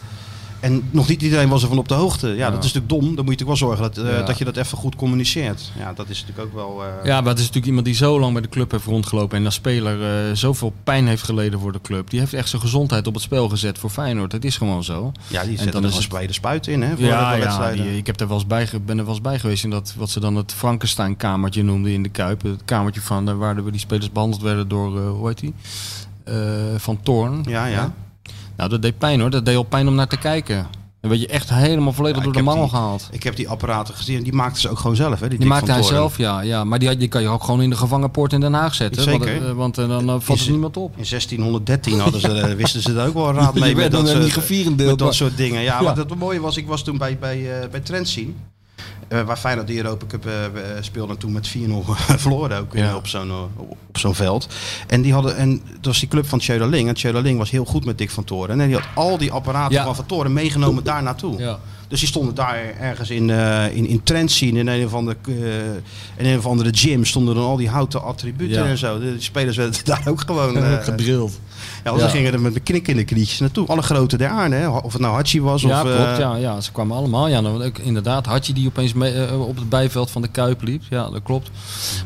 en nog niet iedereen was ervan op de hoogte. Ja, dat is natuurlijk dom. Dan moet je natuurlijk wel zorgen dat, eh, Ja. dat je dat even goed communiceert. Ja, dat is natuurlijk ook wel. eh, Ja, maar het is natuurlijk iemand die zo lang bij de club heeft rondgelopen en als speler eh, zoveel pijn heeft geleden voor de club. Die heeft echt zijn gezondheid op het spel gezet voor Feyenoord. Dat is gewoon zo. ja, die en zetten dan er is bij de spuit in, hè? Voor Ja, de ja die- ik heb er wel eens bij, ben er wel eens bij geweest in dat wat ze dan het Frankenstein-kamertje noemden in de Kuip. Het kamertje van waar de, die spelers behandeld werden door, hoe heet die? Van Toorn. Ja, ja. Nou, dat deed pijn hoor. Dat deed al pijn om naar te kijken. Dan werd je echt helemaal volledig Ja, door de mangel die- gehaald. Ik heb die apparaten gezien. Die maakten ze ook gewoon zelf, hè? Die, Die maakte hij zelf, ja, ja. Maar die, die kan je ook gewoon in de gevangenpoort in Den Haag zetten. Zeker. Want, eh, want eh, dan eh, valt er niemand op. In 1613 hadden ze, wisten ze daar ook wel raad mee met dat, soort, met dat soort dingen. Ja, Ja. wat het mooie was, ik was toen bij, bij, eh bij waar Feyenoord de Europa Cup eh, eh, speelde en toen met 4-0 verloren ook eh, Ja. op zo'n eh, op zo'n veld. En die hadden en dat was die club van Tjöderling. En Tjöderling was heel goed met Dick van Toren. En die had al die apparaten Ja. van Van Toren meegenomen daar naartoe. Ja. Dus die stonden daar ergens in, eh in, in Trent zien in een of andere, eh, in een of andere gym stonden dan al die houten attributen Ja. en zo. De, die spelers werden daar ook gewoon eh, Gedrild. Ja, want ze gingen er met de knik in de knietjes naartoe. Alle grote der aarde, hè? of het nou Hachi was Ja, of... klopt. eh, Ja, ja, ze kwamen allemaal. Ja, nou, inderdaad, je die opeens mee, eh, op het bijveld van de Kuip liep. Ja, dat klopt.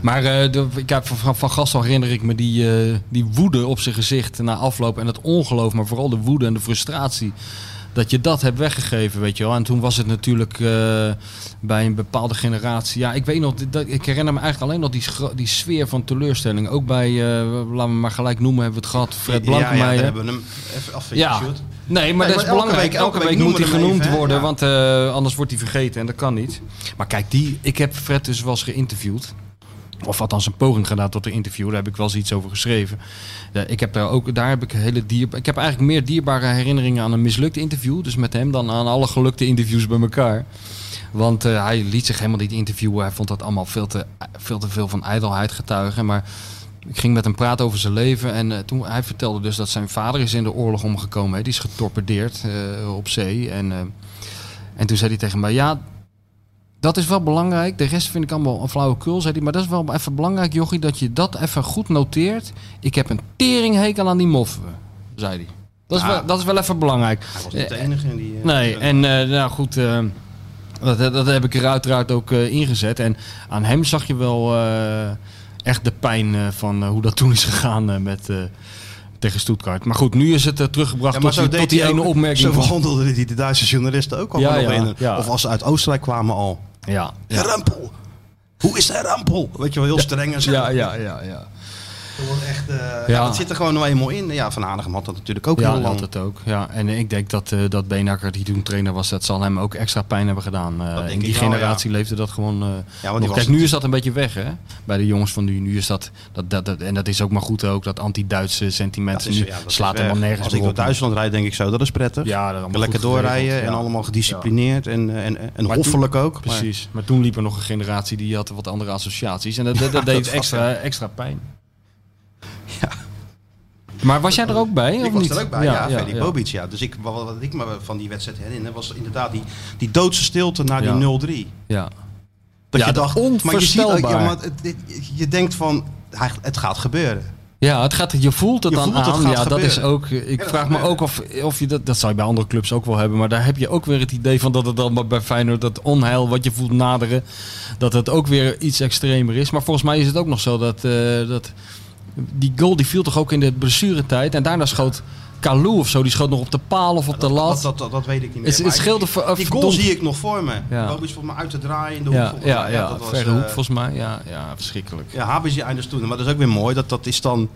Maar eh, de, ik heb van, van, Gastel herinner ik me die, die woede op zijn gezicht na afloop. En het ongeloof, maar vooral de woede en de frustratie. Dat je dat hebt weggegeven, weet je wel. En toen was het natuurlijk eh, bij een bepaalde generatie. Ja, ik weet nog, dat, ik herinner me eigenlijk alleen nog die, die sfeer van teleurstelling. Ook bij, eh, laten we maar gelijk noemen, hebben we het gehad. Fred ja, ja, daar hebben we hem even afvinken, Ja. Nee, maar Nee, dat maar is elke belangrijk. week- elke, elke week, week moet hij we genoemd even, worden, Ja. want eh, anders wordt hij vergeten en dat kan niet. Maar kijk, die, ik heb Fred dus wel eens geïnterviewd. Of althans een poging gedaan tot een interview. Daar heb ik wel eens iets over geschreven. Ik heb daar ook, daar heb ik hele dier. Ik heb eigenlijk meer dierbare herinneringen aan een mislukt interview. Dus met hem dan aan alle gelukte interviews bij elkaar. Want eh, hij liet zich helemaal niet interviewen. Hij vond dat allemaal veel te, veel te veel van ijdelheid getuigen. Maar ik ging met hem praten over zijn leven. En eh, toen, hij vertelde dus dat zijn vader is in de oorlog omgekomen. Hè. Die is getorpedeerd eh, op zee. En, en toen zei hij tegen mij... Ja, dat is wel belangrijk. De rest vind ik allemaal een flauwekul, zei hij. Maar dat is wel even belangrijk, jochie, dat je dat even goed noteert. Ik heb een teringhekel aan die moffen, zei hij. Dat is, Ja. wel, dat is wel even belangrijk. Hij was niet de enige die... eh, Nee, en eh, nou goed, eh, dat, dat heb ik er uiteraard ook ingezet. En aan hem zag je wel echt de pijn van hoe dat toen is gegaan met, tegen Stuttgart. Maar goed, nu is het teruggebracht Ja, maar tot, die, tot ene ook- opmerking. Zo behandelden die de Duitse journalisten ook allemaal Ja, ja. Of als ze uit Oostenrijk kwamen al. Ja, Herr Rampel, hoe is Herr Rampel? Weet je wel, heel streng en zo. ja, ja, ja, ja. Dat echt, eh, ja. Ja. dat zit er gewoon nou eenmaal in. Ja, Van Hanegem had dat natuurlijk ook Ja, heel lang. had het ook. Ja. En ik denk dat, eh dat Beenhakker, die toen trainer was, dat zal hem ook extra pijn hebben gedaan. Eh, in die wel, generatie leefde dat gewoon. die nog. was Kijk, nu is dat een beetje weg, hè? Bij de jongens van nu. Nu is dat, dat, dat, dat- en dat is ook maar goed ook, dat anti-Duitse sentiment. Is- nu ja, slaat helemaal nergens Als ik door. Duitsland rijd, denk ik zo, dat is prettig. Ja, Lekker doorrijden en ja. allemaal gedisciplineerd en, en, en, hoffelijk ook. Precies. Maar toen liep er nog een generatie die had wat andere associaties. En dat, dat, deed extra, extra pijn. Maar was jij er ook bij? Ik of was niet? er ook bij, ja, ja, Freddy. Bobic. Ja. Dus ik, wat, ik me van die wedstrijd herinner, was inderdaad die, die doodse stilte naar die Ja. 0-3. Ja. Dat je dacht, maar je, ziet ook, onvoorstelbaar. maar het, het- je denkt van, het gaat gebeuren. Ja, het gaat, je voelt het Je dan voelt aan. ja, dat is ook. Ik dat vraag me ook of, of je dat. Dat zou je bij andere clubs ook wel hebben. Maar daar heb je ook weer het idee van dat het dan bij Feyenoord dat onheil wat je voelt naderen. Dat het ook weer iets extremer is. Maar volgens mij is het ook nog zo dat. eh, dat die goal die viel toch ook in de blessuretijd. En daarna schoot Kalou of zo. Die schoot nog op de paal of op de lat. Dat, dat, dat, weet ik niet meer. Het- het scheelde die, goal zie ik nog voor me. Ja. Bobic volgens mij uit te draaien in de hoek. ja, ja, mij. ja, dat was, verre hoek eh, volgens mij. Ja, ja verschrikkelijk. Ja, Habes einders toen. Maar dat is ook weer mooi. Dat, dat is dan,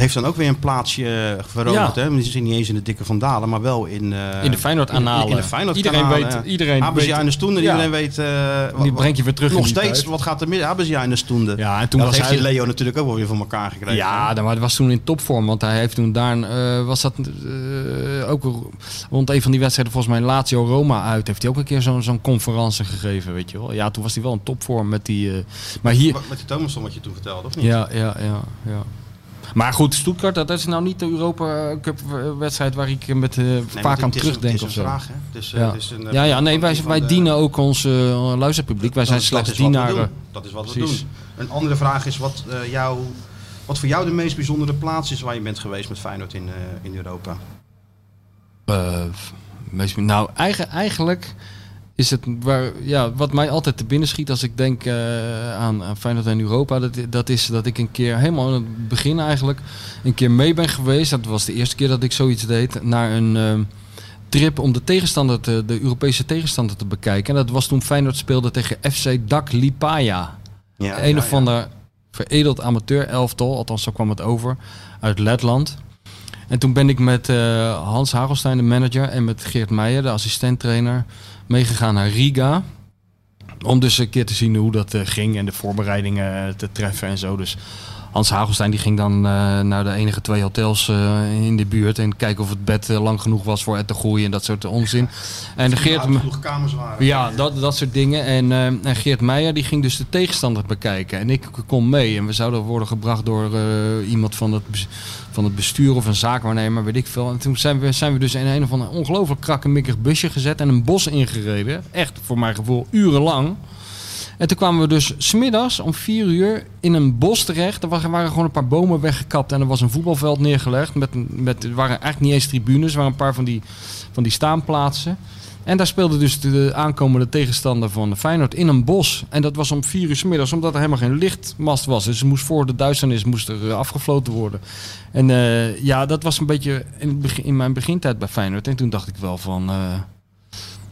heeft dan ook weer een plaatsje veroverd. Ja. Hè? Die zit niet eens in de dikke Vandalen, maar wel in, eh, In de Feyenoord-analen. In, in de Feyenoord Iedereen weet- iedereen weet- einders toen. En Ja. iedereen weet... eh, Die brengt je weer terug Nog in steeds, wat gaat er mis? Habes einders toen. Ja, en toen was heeft hij... Leo natuurlijk ook wel weer van elkaar gekregen. Ja, dan- maar hij was toen in topvorm. Want hij heeft toen daar, eh, was dat eh, ook rond een van die wedstrijden, volgens mij Lazio Roma uit, heeft hij ook een keer zo'n zo'n conferentie gegeven, weet je wel. Ja, toen was hij wel in topvorm met die... eh, maar hier... Met die Thomasson wat je toen vertelde, of niet? Ja, ja, ja, ja. Maar goed, Stuttgart, dat is nou niet de Europa Cup wedstrijd waar ik met, eh, Nee, vaak aan terugdenk of zo. vraag, is, eh, Ja. een, eh, Ja, ja, nee, wij, wij de- dienen ook ons eh, luisterpubliek. Wij zijn slechts dienaren. Dat is wat we doen. Een andere vraag is wat, eh, jou, wat voor jou de meest bijzondere plaats is waar je bent geweest met Feyenoord in, eh, in Europa. Eh, meest- nou, eigen, eigenlijk is het waar, ja, wat mij altijd te binnen schiet als ik denk eh, aan, aan Feyenoord en Europa. Dat, dat is dat ik een keer, helemaal aan het begin eigenlijk, een keer mee ben geweest. Dat was de eerste keer dat ik zoiets deed. Naar een eh, trip om de tegenstander, te, de Europese tegenstander te bekijken. En dat was toen Feyenoord speelde tegen FC Dak Lipaja. Ja, een ja, of ander veredeld amateur elftal, althans zo kwam het over, uit Letland. En toen ben ik met eh, Hans Hagelstein, de manager, en met Geert Meijer, de assistenttrainer, meegegaan naar Riga. Om dus een keer te zien hoe dat eh, ging en de voorbereidingen eh, te treffen en zo. Dus Hans Hagelstein die ging dan eh, naar de enige twee hotels eh, in de buurt en kijken of het bed eh, lang genoeg was voor het te groeien en dat soort onzin. En de. Geert, genoeg kamers waren. ja, dat, dat soort dingen. En, en Geert Meijer die ging dus de tegenstander bekijken. En ik kon mee. En we zouden worden gebracht door iemand van het, van het bestuur of een zaakwaarnemer, weet ik veel. En toen zijn we, zijn we dus in een of ander ongelooflijk krakkemikkig busje gezet en een bos ingereden. Echt, voor mijn gevoel, urenlang. En toen kwamen we dus smiddags om vier uur in een bos terecht. Er waren gewoon een paar bomen weggekapt en er was een voetbalveld neergelegd. Met, met, er waren eigenlijk niet eens tribunes, er waren een paar van die, van die staanplaatsen. En daar speelde dus de aankomende tegenstander van Feyenoord in een bos. En dat was om vier uur 's middags, omdat er helemaal geen lichtmast was. Dus moest voor de duisternis moest er eh, afgefloten worden. En eh, ja, dat was een beetje in mijn begintijd bij Feyenoord. En toen dacht ik wel van... eh,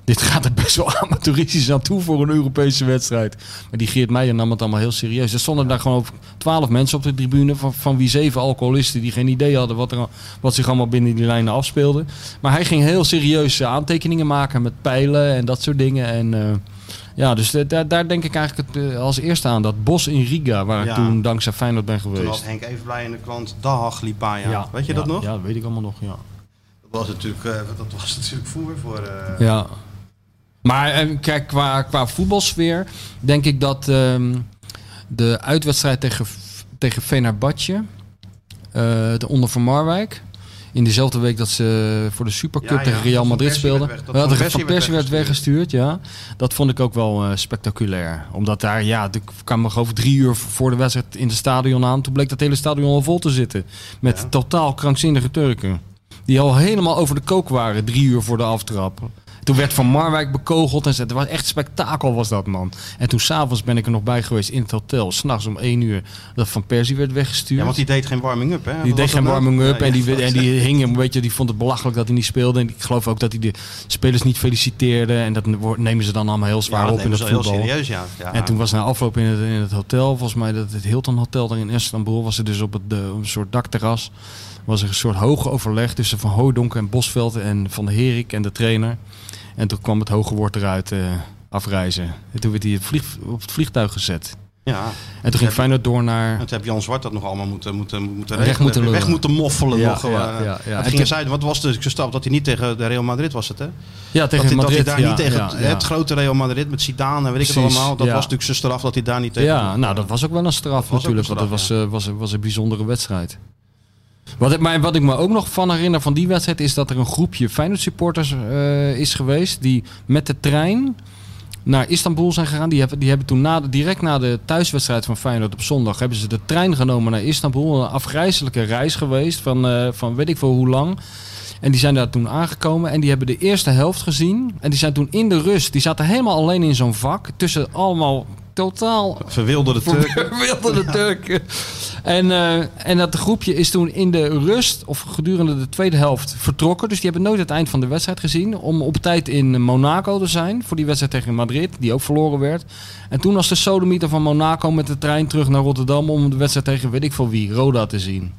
dit gaat er best wel amateuristisch aan toe voor een Europese wedstrijd. Maar die Geert Meijer nam het allemaal heel serieus. Er stonden daar gewoon twaalf mensen op de tribune... Van, van wie zeven alcoholisten die geen idee hadden... Wat, er, wat zich allemaal binnen die lijnen afspeelde. Maar hij ging heel serieus eh, aantekeningen maken met pijlen en dat soort dingen. En, eh, Ja, dus daar, daar denk ik eigenlijk het, eh, als eerste aan. Dat bos in Riga, waar Ja. ik toen dankzij Feyenoord ben Toen geweest. had Henk Evenblij in de krant Dahag Lipaya. Weet je ja, dat nog? Ja, dat weet ik allemaal nog, ja. Dat was natuurlijk, eh, dat was natuurlijk voer voor... eh, Ja. Maar eh, kijk, qua, qua voetbalsfeer denk ik dat ehm, de uitwedstrijd tegen, tegen Fenerbahce, eh de onder van Marwijk, in dezelfde week dat ze voor de Supercup Ja, ja, tegen Real Madrid speelden. dat Ja, Van dat Van Persie werd weggestuurd, ja. Dat vond ik ook wel eh, spectaculair. Omdat daar, ja, ik kwam nog over drie uur voor de wedstrijd in het stadion aan. Toen bleek dat hele stadion al vol te zitten. Met totaal krankzinnige Turken. Die al helemaal over de kook waren, drie uur voor de aftrap. Toen werd Van Marwijk bekogeld en. Het was echt spektakel was dat, man. En toen s'avonds ben ik er nog bij geweest in het hotel. S'nachts om één uur dat Van Persie werd weggestuurd. Ja, want die deed geen warming-up, hè? Die Wat deed geen warming-up en, die, en die hing een beetje, die vond het belachelijk dat hij niet speelde. En ik geloof ook dat hij de spelers niet feliciteerde. En dat nemen ze dan allemaal heel zwaar ja, op in het ze heel voetbal. serieus, ja. ja. En toen was na afloop in het, in het hotel, volgens mij dat het Hilton Hotel daar in Istanbul, was er dus op, het, de, op een soort dakterras. Was er een soort hoge overleg tussen Van Hooydonk en Bosveld en Van de Herik en de trainer. En toen kwam het hoge woord eruit eh, afreizen. En toen werd hij het vlieg- op het vliegtuig gezet. ja. En toen ging Feyenoord door naar... En toen heb Jan Zwart dat nog allemaal moeten, moeten, moeten Weg regelen. moeten Weg moeten moffelen Ja, nog ja, ja, ja. En ging zij, wat was de stap dat hij niet tegen de Real Madrid was het, hè? Ja, tegen dat, hij, Madrid. dat hij daar ja, niet tegen ja, het, ja. het grote Real Madrid met Zidane en weet ik het allemaal. Dat ja. was natuurlijk zijn straf dat hij daar niet tegen Ja, nou dat was ook wel een straf natuurlijk. een want het was, eh, was, was een bijzondere wedstrijd. Wat ik, wat ik me ook nog van herinner van die wedstrijd is dat er een groepje Feyenoord supporters eh, is geweest die met de trein naar Istanbul zijn gegaan. Die hebben, die hebben toen na direct na de thuiswedstrijd van Feyenoord op zondag hebben ze de trein genomen naar Istanbul. Een afgrijzelijke reis geweest van, eh, van weet ik veel hoe lang. En die zijn daar toen aangekomen en die hebben de eerste helft gezien. En die zijn toen in de rust, die zaten helemaal alleen in zo'n vak. Tussen allemaal totaal Verwilderde Turken. Verwilderde Turken. En, eh, en dat groepje is toen in de rust, of gedurende de tweede helft, vertrokken. Dus die hebben nooit het eind van de wedstrijd gezien. Om op tijd in Monaco te zijn voor die wedstrijd tegen Madrid, die ook verloren werd. En toen was de sodemieter van Monaco met de trein terug naar Rotterdam om de wedstrijd tegen weet ik veel wie, Roda, te zien.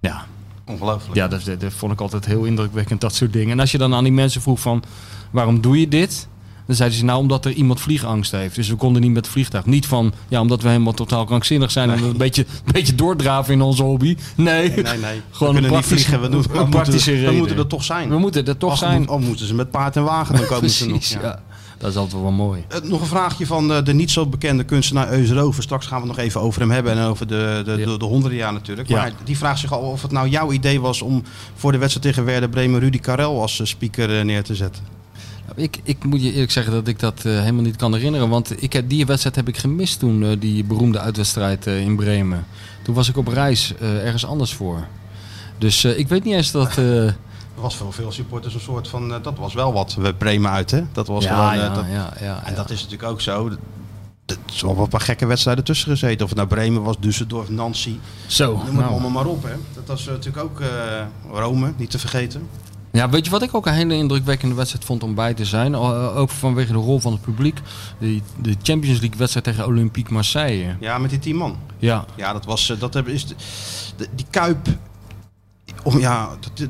Ja, Ongelooflijk. ja dat, dat, dat vond ik altijd heel indrukwekkend, dat soort dingen. En als je dan aan die mensen vroeg van, waarom doe je dit? Dan zeiden ze, nou, omdat er iemand vliegangst heeft. Dus we konden niet met het vliegtuig. Niet van, ja, omdat we helemaal totaal krankzinnig zijn... en een beetje, een beetje doordraven in onze hobby. Nee, Nee, nee, nee. Gewoon we een vliegen. We, doen, we, een moeten, we moeten er toch zijn. we moeten er toch Als- zijn. Al moeten ze met paard en wagen, dan komen ze nog. Precies, ja. Dat is altijd wel mooi. Eh, Nog een vraagje van de, de niet zo bekende kunstenaar Eus Rover. Straks gaan we het nog even over hem hebben en over de, de, Ja. de, de honderden jaar natuurlijk. Ja. Maar die vraagt zich al of het nou jouw idee was om voor de wedstrijd tegen Werder Bremen Rudy Karel als eh, speaker eh, neer te zetten. Ik, ik moet je eerlijk zeggen dat ik dat eh, helemaal niet kan herinneren. Want ik heb, die wedstrijd heb ik gemist toen, eh, die beroemde uitwedstrijd eh, in Bremen. Toen was ik op reis eh, ergens anders voor. Dus eh, ik weet niet eens dat... eh, Er was voor veel supporters een soort van, eh, dat was wel wat, we Bremen uit hè. Dat was ja, gewoon, ja, dat, ja, ja, En ja. dat is natuurlijk ook zo. Er zijn wel een paar gekke wedstrijden tussen gezeten. Of het nou Bremen was, Düsseldorf, Nancy. Zo, Noem het nou. allemaal maar op hè. Dat was natuurlijk ook eh, Rome, niet te vergeten. Ja, weet je wat ik ook een hele indrukwekkende wedstrijd vond om bij te zijn? Eh, Ook vanwege de rol van het publiek. De, de Champions League wedstrijd tegen Olympique Marseille. Ja, met die tien man. Ja, Ja, dat was, eh, dat hebben- is de- die Kuip, om, ja, dat- dat-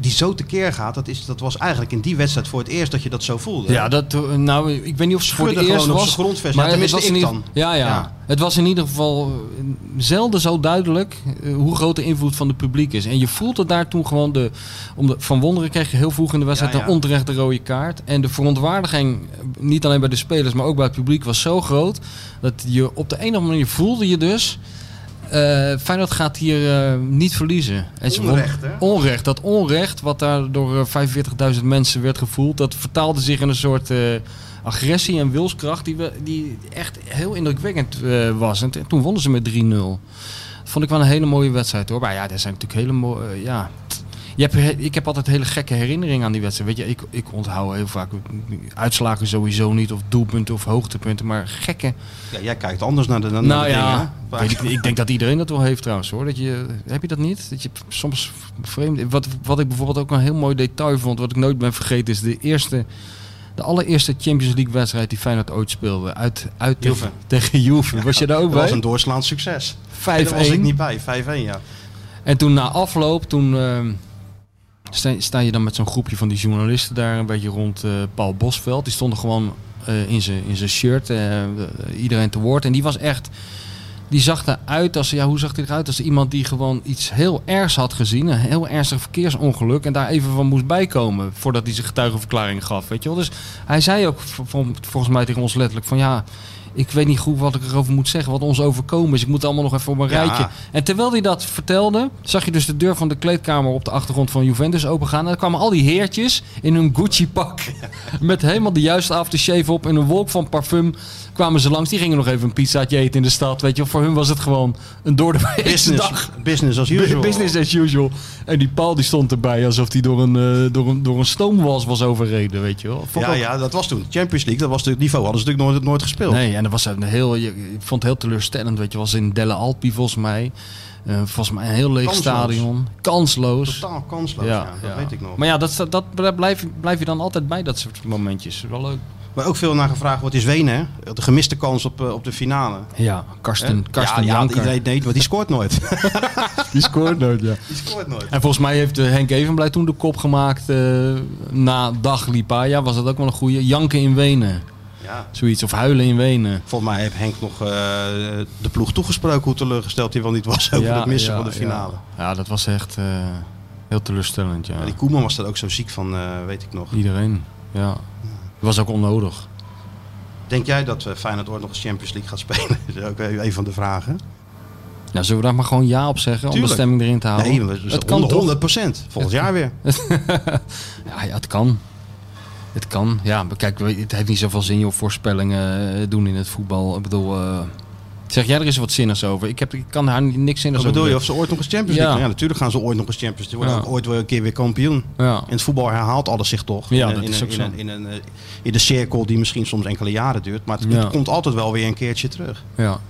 die zo tekeer gaat, dat, is, dat was eigenlijk in die wedstrijd voor het eerst dat je dat zo voelde. ja dat, eh, nou, ik weet niet of het voor het eerst was. grondvest. Maar Ja, het tenminste was ik dan. ja, ja, Ja. Het was in ieder geval eh, zelden zo duidelijk eh, hoe groot de invloed van het publiek is. En je voelde daar toen gewoon de... Om de van Wonderen kreeg je heel vroeg in de wedstrijd Ja, een onterechte rode kaart. En de verontwaardiging, niet alleen bij de spelers, maar ook bij het publiek, was zo groot. Dat je op de een of andere manier voelde je dus... eh Feyenoord gaat hier eh, niet verliezen. Onrecht, hè? Onrecht. Dat onrecht wat daar door eh, 45.000 mensen werd gevoeld, dat vertaalde zich in een soort eh, agressie en wilskracht die, we, die echt heel indrukwekkend eh, was. En toen wonnen ze met 3-0. Dat vond ik wel een hele mooie wedstrijd hoor. Maar ja, er zijn natuurlijk hele mooie. eh, ja. Je hebt, he- ik heb altijd hele gekke herinneringen aan die wedstrijd. Weet je, ik, ik onthoud heel vaak uitslagen sowieso niet, of doelpunten of hoogtepunten, maar gekke. Ja, jij kijkt anders naar de, naar Nou de ja, dingen. ik, ik denk dat iedereen dat wel heeft trouwens hoor. Dat je, heb je dat niet? Dat je soms vreemd. Wat, wat ik bijvoorbeeld ook een heel mooi detail vond, wat ik nooit ben vergeten, is de eerste. De allereerste Champions League wedstrijd die Feyenoord ooit speelde. Uit, uit Juve. tegen, Juve. Was je daar ook dat was bij? een doorslaand succes. 5-1. Daar was ik niet bij, 5-1 ja. En toen na afloop, toen, ehm, sta, je dan met zo'n groepje van die journalisten daar een beetje rond eh, Paul Bosveld. Die stonden gewoon eh, in zijn in shirt, eh, iedereen te woord. En die was echt, die zag eruit als, ja, hoe zag hij eruit? Als iemand die gewoon iets heel ergs had gezien, een heel ernstig verkeersongeluk. En daar even van moest bijkomen voordat hij zijn getuigenverklaring gaf, weet je wel. Dus hij zei ook volgens mij tegen ons letterlijk van ja... Ik weet niet goed wat ik erover moet zeggen, wat ons overkomen is. Ik moet het allemaal nog even op een Ja. rijtje. En terwijl hij dat vertelde, zag je dus de deur van de kleedkamer op de achtergrond van Juventus opengaan. En dan kwamen al die heertjes in hun Gucci-pak. met helemaal de juiste aftershave op en een wolk van parfum. Kwamen ze langs. Die gingen nog even een pizzaatje eten in de stad. Weet je, voor hun was het gewoon een door de Business, dag. business as usual. Business as usual. En die Paul die stond erbij alsof hij door een, eh, door een, door een stoomwals was overreden, weet je wel. Vond Ja, ook- ja, dat was toen. Champions League, dat was het niveau. Hadden ze natuurlijk nooit, nooit gespeeld. Nee, en dat was een heel, ik vond het heel teleurstellend. Weet je, was in Delle Alpi volgens mij. Eh, volgens mij een heel leeg Kansloos. stadion. Kansloos. Totaal kansloos, ja, dat weet ik nog. Maar ja, dat, dat, daar blijf, blijf je dan altijd bij, dat soort momentjes. Wel leuk. Waar ook veel naar gevraagd wordt is Wenen. hè? De gemiste kans op, eh, op de finale. Ja, Karsten? Karsten ja, ja, Janker. iedereen deed, maar die scoort nooit. Die scoort nooit, ja. die scoort nooit. En volgens mij heeft eh, Henk Evenblij toen de kop gemaakt eh, na Dag Lipaya. Was dat ook wel een goede. Janken in Wenen. Ja. Zoiets. Of huilen in Wenen. Volgens mij heeft Henk nog eh, de ploeg toegesproken hoe teleurgesteld hij wel niet was over het missen van de finale. Ja, Ja, dat was echt eh, heel teleurstellend, ja. Die Koeman was er ook zo ziek van, eh, weet ik nog. Iedereen, ja. Was ook onnodig. Denk jij dat eh, Feyenoord ooit nog eens Champions League gaat spelen? dat is ook een van de vragen. Ja, zullen we daar maar gewoon ja op zeggen om de stemming erin te houden? Nee, we- het kan toch? 100 procent. Volgend jaar weer. Ja, ja, het kan. Het kan. Ja, maar kijk, het heeft niet zoveel zin joh, voorspellingen eh, doen in het voetbal. Ik bedoel, eh, zeg jij er eens wat zinnigs over? Ik, heb, ik kan daar niks zinnigs Wat bedoel je? over Of ze ooit nog eens Champions Ja. League? Ja. natuurlijk gaan ze ooit nog eens Champions League. Worden Ja. ook ooit weer een keer weer kampioen. Ja. In het voetbal herhaalt alles zich toch. Ja, in, dat in, is ook in, zo. een- in, een, eh, in de cirkel die misschien soms enkele jaren duurt. Maar het, Ja. het komt altijd wel weer een keertje terug. ja.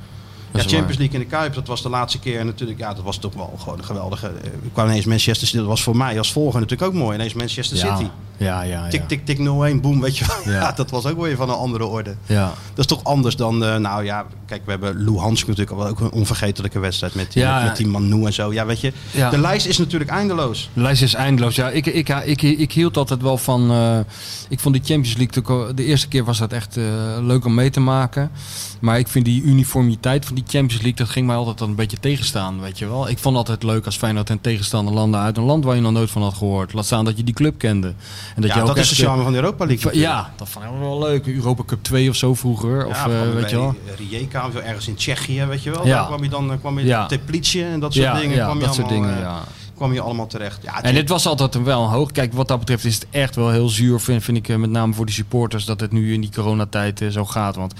Ja, Champions. League in de Kuip, dat was de laatste keer. En natuurlijk, ja, dat was toch wel gewoon een geweldige. eh, Ik kwam ineens Manchester City. Dat was voor mij als volger natuurlijk ook mooi. Ineens Manchester Ja. City. Ja, ja, ja. Tik, tik, tik 0-1, boom, weet je wel. Ja. Dat was ook weer van een andere orde. Ja. Dat is toch anders dan, eh, nou ja, kijk, we hebben Lou Hansk natuurlijk al ook een onvergetelijke wedstrijd met, die- Ja, met, die Manu en zo. Ja, weet je, de lijst is natuurlijk eindeloos. De lijst is eindeloos. Ja, ik, ik, ik, ik, ik hield altijd wel van. eh, ik vond die Champions League. De eerste keer was dat echt leuk om mee te maken. Maar ik vind die uniformiteit van die Champions League. dat ging mij altijd een beetje tegenstaan. Weet je wel. Ik vond altijd leuk als Feyenoord en tegenstander landen uit een land waar je nog nooit van had gehoord. Laat staan dat je die club kende. En dat ja, je ook dat is de charme van de Europa League. eh. Ja, dat vond ik wel leuk. Europa Cup 2 of zo vroeger. Of Ja, eh, van weet je wel. Rijeka of zo, ergens in Tsjechië, weet je wel. Ja. Daar kwam je dan eh, kwam je Ja. Teplice en dat soort dingen. ja, kwam je dat soort dingen. eh, Ja. Kwam je allemaal terecht. Ja, En dit was altijd een wel een hoog. Kijk, wat dat betreft is het echt wel heel zuur, vind, vind ik, eh, met name voor die supporters, dat het nu in die coronatijd eh, zo gaat. Want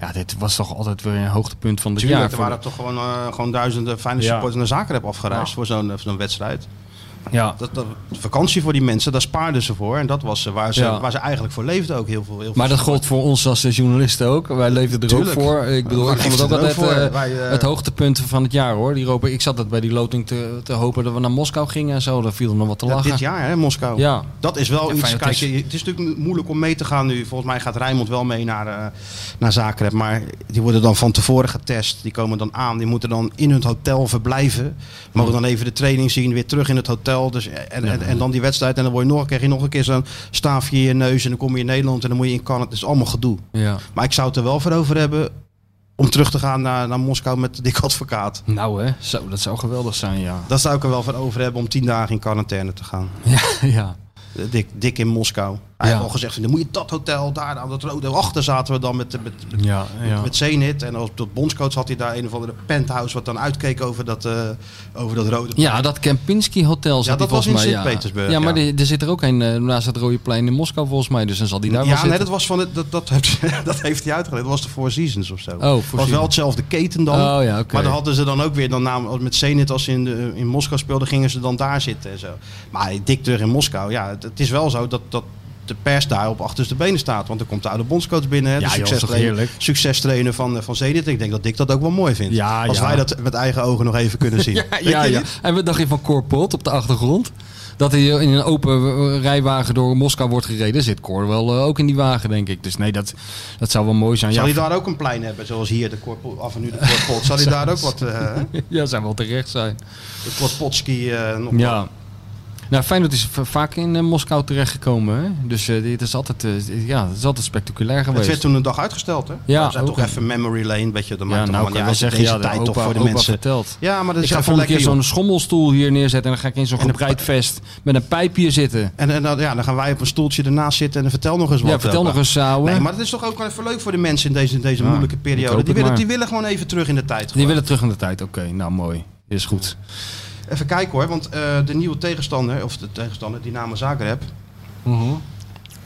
ja, dit was toch altijd weer een hoogtepunt van Tuurlijk, jaar. er waren toch gewoon, eh, gewoon duizenden fijne supporters naar Zagreb afgereisd Ja. voor zo'n voor zo'n wedstrijd. Ja. Dat, dat, vakantie voor die mensen, daar spaarden ze voor. En dat was eh, waar ze, Ja. waar ze eigenlijk voor leefden ook heel veel. Heel Maar veel dat gold voor ons als eh, journalisten ook. Wij leefden er Tuurlijk. ook voor. Ik bedoel, ik vond het ook altijd. Wij, eh, het hoogtepunt van het jaar hoor. Die Europa. Ik zat dat bij die loting te, te hopen dat we naar Moskou gingen en zo. Daar viel er nog wat te Ja, lachen. dit jaar, hè, Moskou. Ja. Dat is wel Ja, iets. Kijk, je- het is natuurlijk moeilijk om mee te gaan nu. Volgens mij gaat Rijnmond wel mee naar, eh naar Zagreb. Maar die worden dan van tevoren getest. Die komen dan aan. Die moeten dan in hun hotel verblijven. Mogen dan even de training zien. Weer terug in het hotel. Dus, en, en, en dan die wedstrijd. En dan word je nog, krijg je nog een keer zo'n staafje in je neus. En dan kom je in Nederland. En dan moet je in Canada. Het is allemaal gedoe. Ja. Maar ik zou het er wel voor over hebben. Om terug te gaan naar, naar Moskou met de dik advocaat. Nou hè, zo, dat zou geweldig zijn, ja. Dat zou ik er wel voor over hebben om tien dagen in quarantaine te gaan. Ja, ja. Dik, dik in Moskou. Hij Ja. heeft al gezegd, dan moet je dat hotel, daar aan dat rode. Achter zaten we dan met, met, met, Ja, ja. met Zenit. En als tot bondscoach had hij daar een of andere penthouse... wat dan uitkeek over dat, eh, over dat rode Ja, dat Kempinski Hotel zat Ja, dat was in. Sint-Petersburg, Ja, maar die- er zit er ook een eh, naast het Rode Plein in Moskou volgens mij. Dus dan zal die daar wel Ja, zitten. nee, dat, was van het, dat, dat, heeft, dat heeft hij uitgelegd. Dat was de Four Seasons of zo. Oh, was wel hetzelfde keten dan. Oh ja, oké. Maar dan hadden ze dan ook weer, dan namen, met Zenit als ze in, de, in Moskou speelden, gingen ze dan daar zitten en zo. Maar dik terug in Moskou, ja, het, het is wel zo dat, dat de pers daar op achterste benen staat. Want er komt de oude bondscoach binnen, hè, de Ja, succestrainer, heerlijk? succestrainer van, eh, van Zenit. Ik denk dat Dick dat ook wel mooi vindt. Ja, als ja. wij dat met eigen ogen nog even kunnen zien. Ja, ja? En wat dacht je van Cor Pot op de achtergrond? Dat hij in een open eh, rijwagen door Moskou wordt gereden. Zit Cor wel eh, ook in die wagen, denk ik. Dus nee, dat, dat zou wel mooi zijn. Zal Ja, hij daar ook een plein hebben, zoals hier de Korpel, af en nu de Korpot? Zal hij daar ook wat, eh ja, zou wel terecht zijn. de Korpotski eh, nog wat- Ja. Nou, Feyenoord is vaak in eh, Moskou terechtgekomen. Hè? Dus eh, dit is altijd, eh, ja, het is altijd spectaculair Het geweest. werd toen een dag uitgesteld, hè? Ja, we zijn toch even memory lane, weet je. Dat ja, maakt nou kan wel zeggen, ja, de tijd opa, toch voor de mensen. vertelt. Ja, maar dat Ik is ga even volgende keer zo'n schommelstoel hier neerzetten en dan ga ik in zo'n gebreid vest met een pijp hier zitten. En, en dan- ja, dan gaan wij op een stoeltje ernaast zitten en dan vertel nog eens wat. Ja, vertel nog eens, ouwe. Nee, maar dat is toch ook wel even leuk voor de mensen in deze, in deze Ja, moeilijke ik periode. Die het willen, maar. die willen gewoon even terug in de tijd. Die gewoon. willen terug in de tijd. Oké, nou mooi. Is goed. Even kijken hoor, want eh, de nieuwe tegenstander, of de tegenstander, Dynamo Zagreb.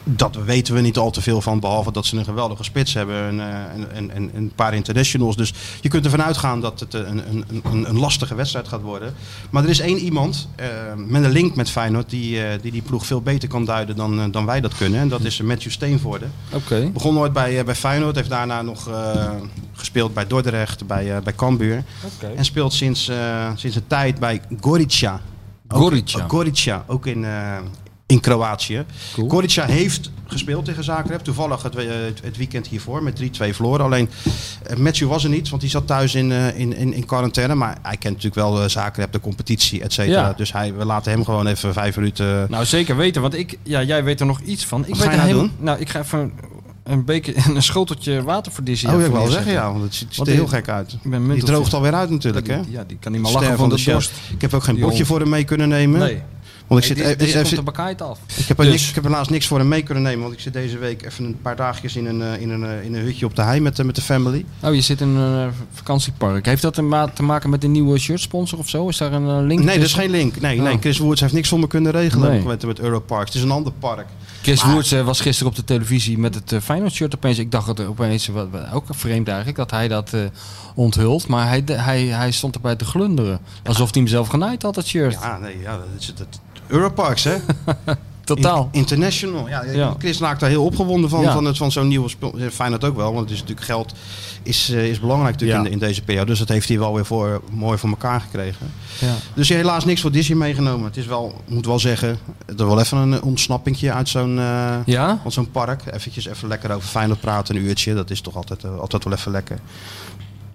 Dat weten we niet al te veel van, behalve dat ze een geweldige spits hebben en, eh, en, en, en een paar internationals. Dus je kunt ervan uitgaan dat het een, een, een, een lastige wedstrijd gaat worden. Maar er is één iemand eh, met een link met Feyenoord die, eh, die die ploeg veel beter kan duiden dan, dan wij dat kunnen. En dat is Matthew Steenvoorde. Oké. Begon ooit bij, bij Feyenoord, heeft daarna nog gespeeld bij Dordrecht, bij, bij Cambuur. En speelt sinds, sinds een tijd bij Gorica. Gorica. ook Gorica, ook in, in Kroatië. Cool. Heeft gespeeld tegen Zagreb. Toevallig het, we- het, het weekend hiervoor met 3-2 verloren. Alleen eh, Matthew was er niet, want die zat thuis in, eh, in, in, in quarantaine. Maar hij kent natuurlijk wel eh, Zagreb, de competitie, et cetera. Ja. Dus hij, we laten hem gewoon even vijf minuten... Nou, zeker weten, want ik, ja, jij weet er nog iets van. Ik Wat weet ga je nou helemaal- Nou, ik ga even een beker, een schoteltje water voor deze oh, ik wil wel neerzetten. zeggen, ja, want het ziet, er heel gek uit. Ik Die droogt alweer uit natuurlijk, hè? Ja, die kan niet meer lachen van de, dorst. Ik heb ook geen Die hond. voor hem mee kunnen nemen. Nee. Want ik, zit, die, die even- stond de bakheid af. ik, heb er Dus- niks, ik heb helaas niks voor hem mee kunnen nemen. Want ik zit deze week even een paar dagjes in een, eh, in een, eh, in een hutje op de hei met, de- met de family. Oh, je zit in een eh, vakantiepark. Heeft dat te, ma- te maken met de nieuwe shirtsponsor of zo? Is daar een eh, link Nee, dat is geen link. Nee, nee, Oh. Chris Woods heeft niks voor me kunnen regelen Nee. met, met Europark. Het is een ander park. Chris Maar- eh, was gisteren op de televisie met het eh Feyenoord shirt opeens. Ik dacht het opeens, wat, wat- ook vreemd eigenlijk, dat hij dat eh, onthult. Maar hij, de- hij, hij stond erbij te glunderen. Alsof hij hem zelf genaaid had, dat shirt. Ja, nee, ja, dat is het. Europarks, hè? Totaal. In- international. Ja, Ja. Chris raakt daar heel opgewonden van, Ja. van, het, van zo'n nieuwe spel. Ja, Feyenoord ook wel, want het is natuurlijk geld is, eh, is belangrijk natuurlijk Ja. in, in deze periode. Dus dat heeft hij wel weer voor, mooi voor elkaar gekregen. Ja. Dus helaas niks voor Disney meegenomen. Het is wel, moet wel zeggen, is wel even een ontsnappingje uit zo'n eh, Ja? van zo'n park. Eventjes even lekker over Feyenoord praten, een uurtje. Dat is toch altijd, eh, altijd wel even lekker.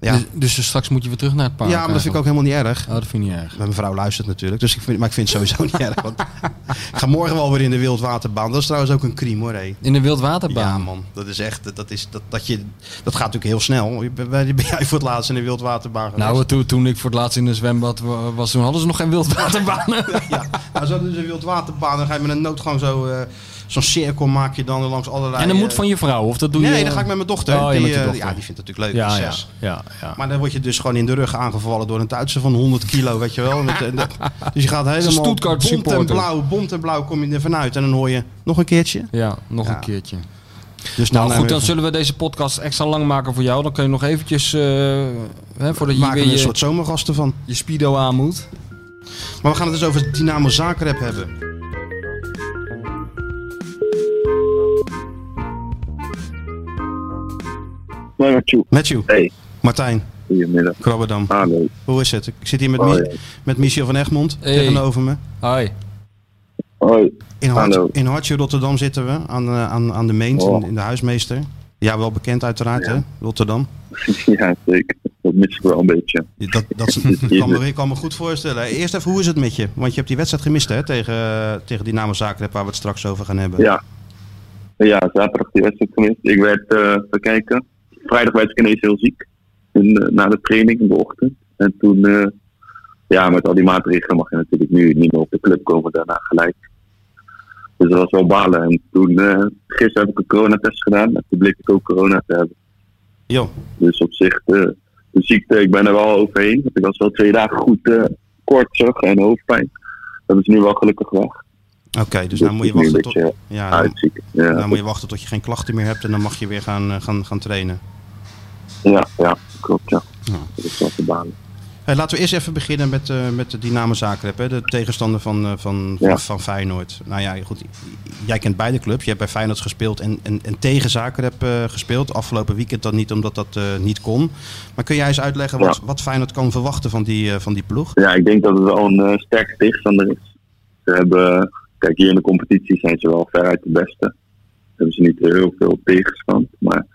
Ja, Dus, dus straks moet je weer terug naar het park. ja maar dat vind ik ook helemaal niet erg. Oh, dat vind ik niet erg. Mijn vrouw luistert natuurlijk, dus ik vind, maar ik vind het sowieso niet erg. Want ik ga morgen wel weer in de wildwaterbaan. Dat is trouwens ook een crime hoor. In de wildwaterbaan. Ja man, dat is echt, dat, is, dat, dat, je, dat gaat natuurlijk heel snel. Ben ben jij voor het laatst in de wildwaterbaan geweest? Nou, toen, toen ik voor het laatst in een zwembad wa- was, toen hadden ze nog geen wildwaterbanen. ja, nou, zo dus een wildwaterbaan, dan ga je met een noodgang zo, eh, zo'n cirkel maak je dan langs allerlei... en dat moet eh, van je vrouw, of dat doe je... Nee, dan ga ik met mijn dochter. Oh, ja, die, eh, dochter. ja, die vindt het natuurlijk leuk, Ja, die ja, zes. ja, ja. Maar dan word je dus gewoon in de rug aangevallen door een Duitser van 100 kilo, weet je wel. Met, eh, dus je gaat helemaal bont en blauw, bont en blauw kom je er vanuit. En dan hoor je nog een keertje. Ja, nog een keertje. Dus Nou goed, dan zullen we deze podcast extra lang maken voor jou. Dan kun je nog eventjes, eh, hè, voordat je weer we een je, soort zomergasten van. je speedo aan moet. Maar we gaan het dus over Dynamo Zagreb hebben. Nee. Matthew, Hey, Martijn, goedemiddag. Krabberdam. Hallo. Hoe is het? Ik zit hier met, Oh, ja. met Michel van Egmond Hey. tegenover me. Hoi. Hoi. In, Hart, Hallo. in Hartje, Rotterdam zitten we, aan, eh, aan, aan de Meent, Oh. in, in de huismeester. Ja, wel bekend uiteraard, Ja. hè? Rotterdam. ja, zeker. Dat mis ik wel een beetje. Dat, dat, kan me, ik kan me goed voorstellen. Eerst even, hoe is het met je? Want je hebt die wedstrijd gemist, hè? Tegen, tegen Dynamo Zagreb, waar we het straks over gaan hebben. Ja. Ja, zaterdag die wedstrijd gemist. Ik werd eh bekijken. Vrijdag werd ik ineens heel ziek. In, eh, na de training in de ochtend. En toen, eh, ja, met al die maatregelen mag je natuurlijk nu niet meer op de club komen daarna gelijk. Dus dat was wel balen. En toen, eh, gisteren heb ik een coronatest gedaan. En toen bleek ik ook corona te hebben. Jo, Dus op zich, de, de ziekte, ik ben er wel overheen. Want ik was wel twee dagen goed eh koortsig en hoofdpijn. Dat is nu wel gelukkig weg. Oké. dus Dus nou moet je wachten tot... Ja, dan. Ja, dan moet je wachten tot je geen klachten meer hebt en dan mag je weer gaan, eh, gaan, gaan trainen. ja, ja, klopt. Ja. Ja. Dat is wel. Hey, laten we eerst even beginnen met, eh, met de Dynamo Zagreb, hè? de tegenstander van, eh, van, Ja. van, Feyenoord. Nou ja, goed, jij kent beide clubs. Je hebt bij Feyenoord gespeeld en, en, en tegen Zagreb eh, gespeeld. Afgelopen weekend dan niet, omdat dat niet kon. Maar kun jij eens uitleggen wat, Ja. wat Feyenoord kan verwachten van die, van die ploeg? Ja, ik denk dat het wel een sterke tegenstander is. Ze hebben, kijk, hier in de competitie zijn ze wel veruit de beste. Hebben ze niet heel veel tegenstand. Maar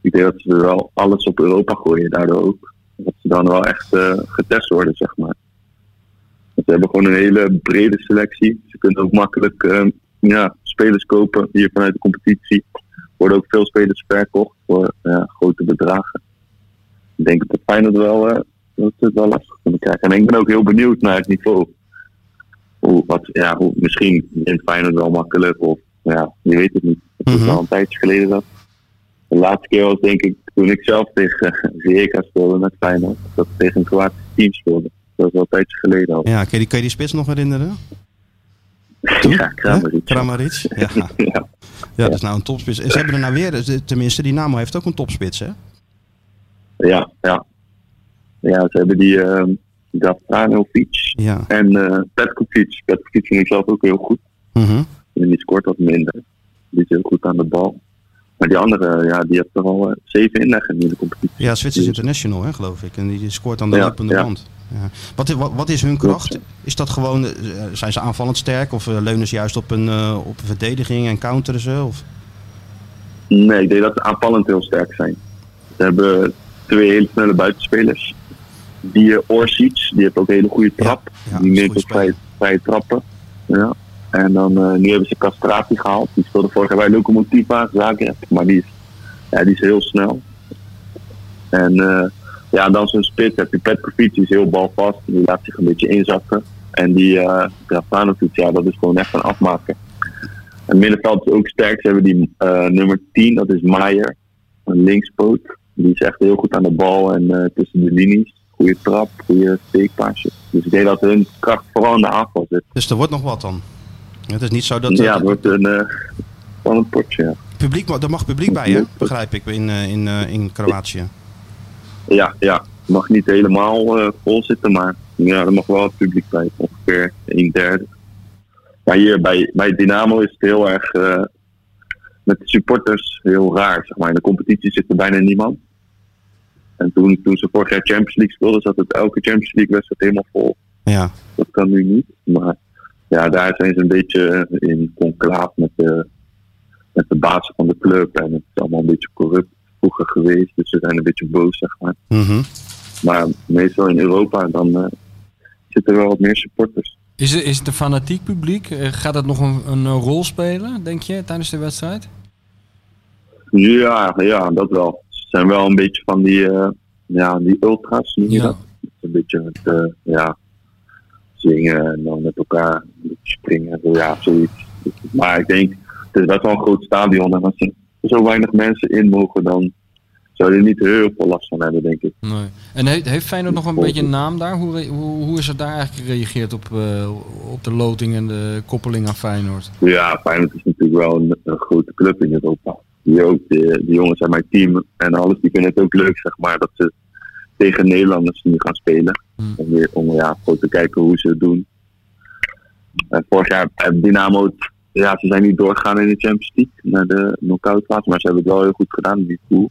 ik denk dat ze wel alles op Europa gooien, daardoor ook. Dat ze dan wel echt eh, getest worden, zeg maar. Ze hebben gewoon een hele brede selectie. Ze kunnen ook makkelijk ehm, ja, spelers kopen hier vanuit de competitie. Er worden ook veel spelers verkocht voor grote bedragen. Ik denk dat Feyenoord wel, eh, dat het wel lastig kunnen krijgen. En ik ben ook heel benieuwd naar het niveau. Hoe, wat, ja, hoe, misschien wint Feyenoord wel makkelijk of ja, je weet het niet. Het is Mhm. wel een tijdje geleden dat. De laatste keer was denk ik toen ik zelf tegen Rijeka speelde met Feyenoord. Dat ik tegen een Kroatisch team speelde. Dat is wel een tijdje geleden al. Ja, kun je, die- kun je die spits nog herinneren? Ja, Kramaric. Ja. Ja. ja, dat is nou een topspits. En ze hebben er nou weer, dus, tenminste, Dynamo heeft ook een topspits, hè? Ja, ja. Ja, ze hebben die uh, Gavranovic Ja. en eh Petkovic. Petkovic vind ik zelf ook heel goed. Mhm. En die scoort wat minder. Die is heel goed aan de bal. Maar die andere, ja, die heeft er al eh, zeven inleggen in de competitie. Ja, Zwitsers International, hè, geloof ik. En die scoort aan de Ja, lopende ja. band. Ja. Wat, wat, wat is hun kracht? Is dat gewoon, eh, zijn ze aanvallend sterk? Of leunen ze juist op een, op een verdediging en counteren ze? Of? Nee, ik denk dat ze aanvallend heel sterk zijn. Ze hebben twee hele snelle buitenspelers. Die Orsic, die heeft ook een hele goede trap. ja, die neemt ook vrije, vrije trappen. Ja. En dan eh, nu hebben ze Castrati gehaald. Die speelde vorig jaar bij Lokomotiva Zagreb. Maar die is, ja, die is heel snel. En eh, ja, dan zo'n spits heb je Petkovic, die is heel balvast. Die laat zich een beetje inzakken. En die uh, Grafanovic, ja, dat is gewoon echt een afmaker. En middenveld is ook sterk. Ze hebben die nummer 10, dat is Maier. Een linkspoot. Die is echt heel goed aan de bal en tussen de linies. Goede trap, goede steekpaasjes. Dus ik denk dat hun kracht vooral in de aanval zit. Dus er wordt nog wat dan? Het is niet zo dat... ja, eh, het wordt een, wel een potje. Ja. publiek, er mag publiek bij, hè? Begrijp ik, in, eh, in, in Kroatië. Ja, ja. Het mag niet helemaal vol zitten, maar ja, er mag wel het publiek bij. Ongeveer een derde. Maar hier bij, bij Dynamo is het heel erg met de supporters heel raar. Zeg maar. In de competitie zit er bijna niemand. En toen, toen ze vorig jaar Champions League speelden, zat het elke Champions League wedstrijd helemaal vol. Ja. Dat kan nu niet. Maar ja, daar zijn ze een beetje in conclaaf met de, met de baas van de club. En het is allemaal een beetje corrupt vroeger geweest. Dus ze zijn een beetje boos, zeg maar. Mhm. Maar meestal in Europa, dan eh, zitten er wel wat meer supporters. Is het, is het een fanatiek publiek? Eh, Gaat dat nog een, een rol spelen, denk je, tijdens de wedstrijd? Ja, ja, dat wel. Zijn wel een beetje van die, eh, ja, die ultras, noem je Ja. dat? Een beetje met, eh, ja, zingen en dan met elkaar springen. Ja, zoiets. Maar ik denk, het is best wel een groot stadion. En als er zo weinig mensen in mogen, dan zou je er niet heel veel last van hebben, denk ik. Nee. En heeft, heeft Feyenoord nog een beetje een naam daar? Hoe, hoe, hoe is er daar eigenlijk gereageerd op, eh, op de loting en de koppeling aan Feyenoord? Ja, Feyenoord is natuurlijk wel een, een grote club in Europa. Die, ook, de, die jongens zijn mijn team en alles, die vinden het ook leuk, zeg maar, dat ze tegen Nederlanders nu gaan spelen. Hmm. Om, weer, om ja, gewoon te kijken hoe ze het doen. En vorig jaar hebben Dynamo, het- ja, ze zijn niet doorgegaan in de Champions League, naar de knockout fase, maar ze hebben het wel heel goed gedaan. Die pool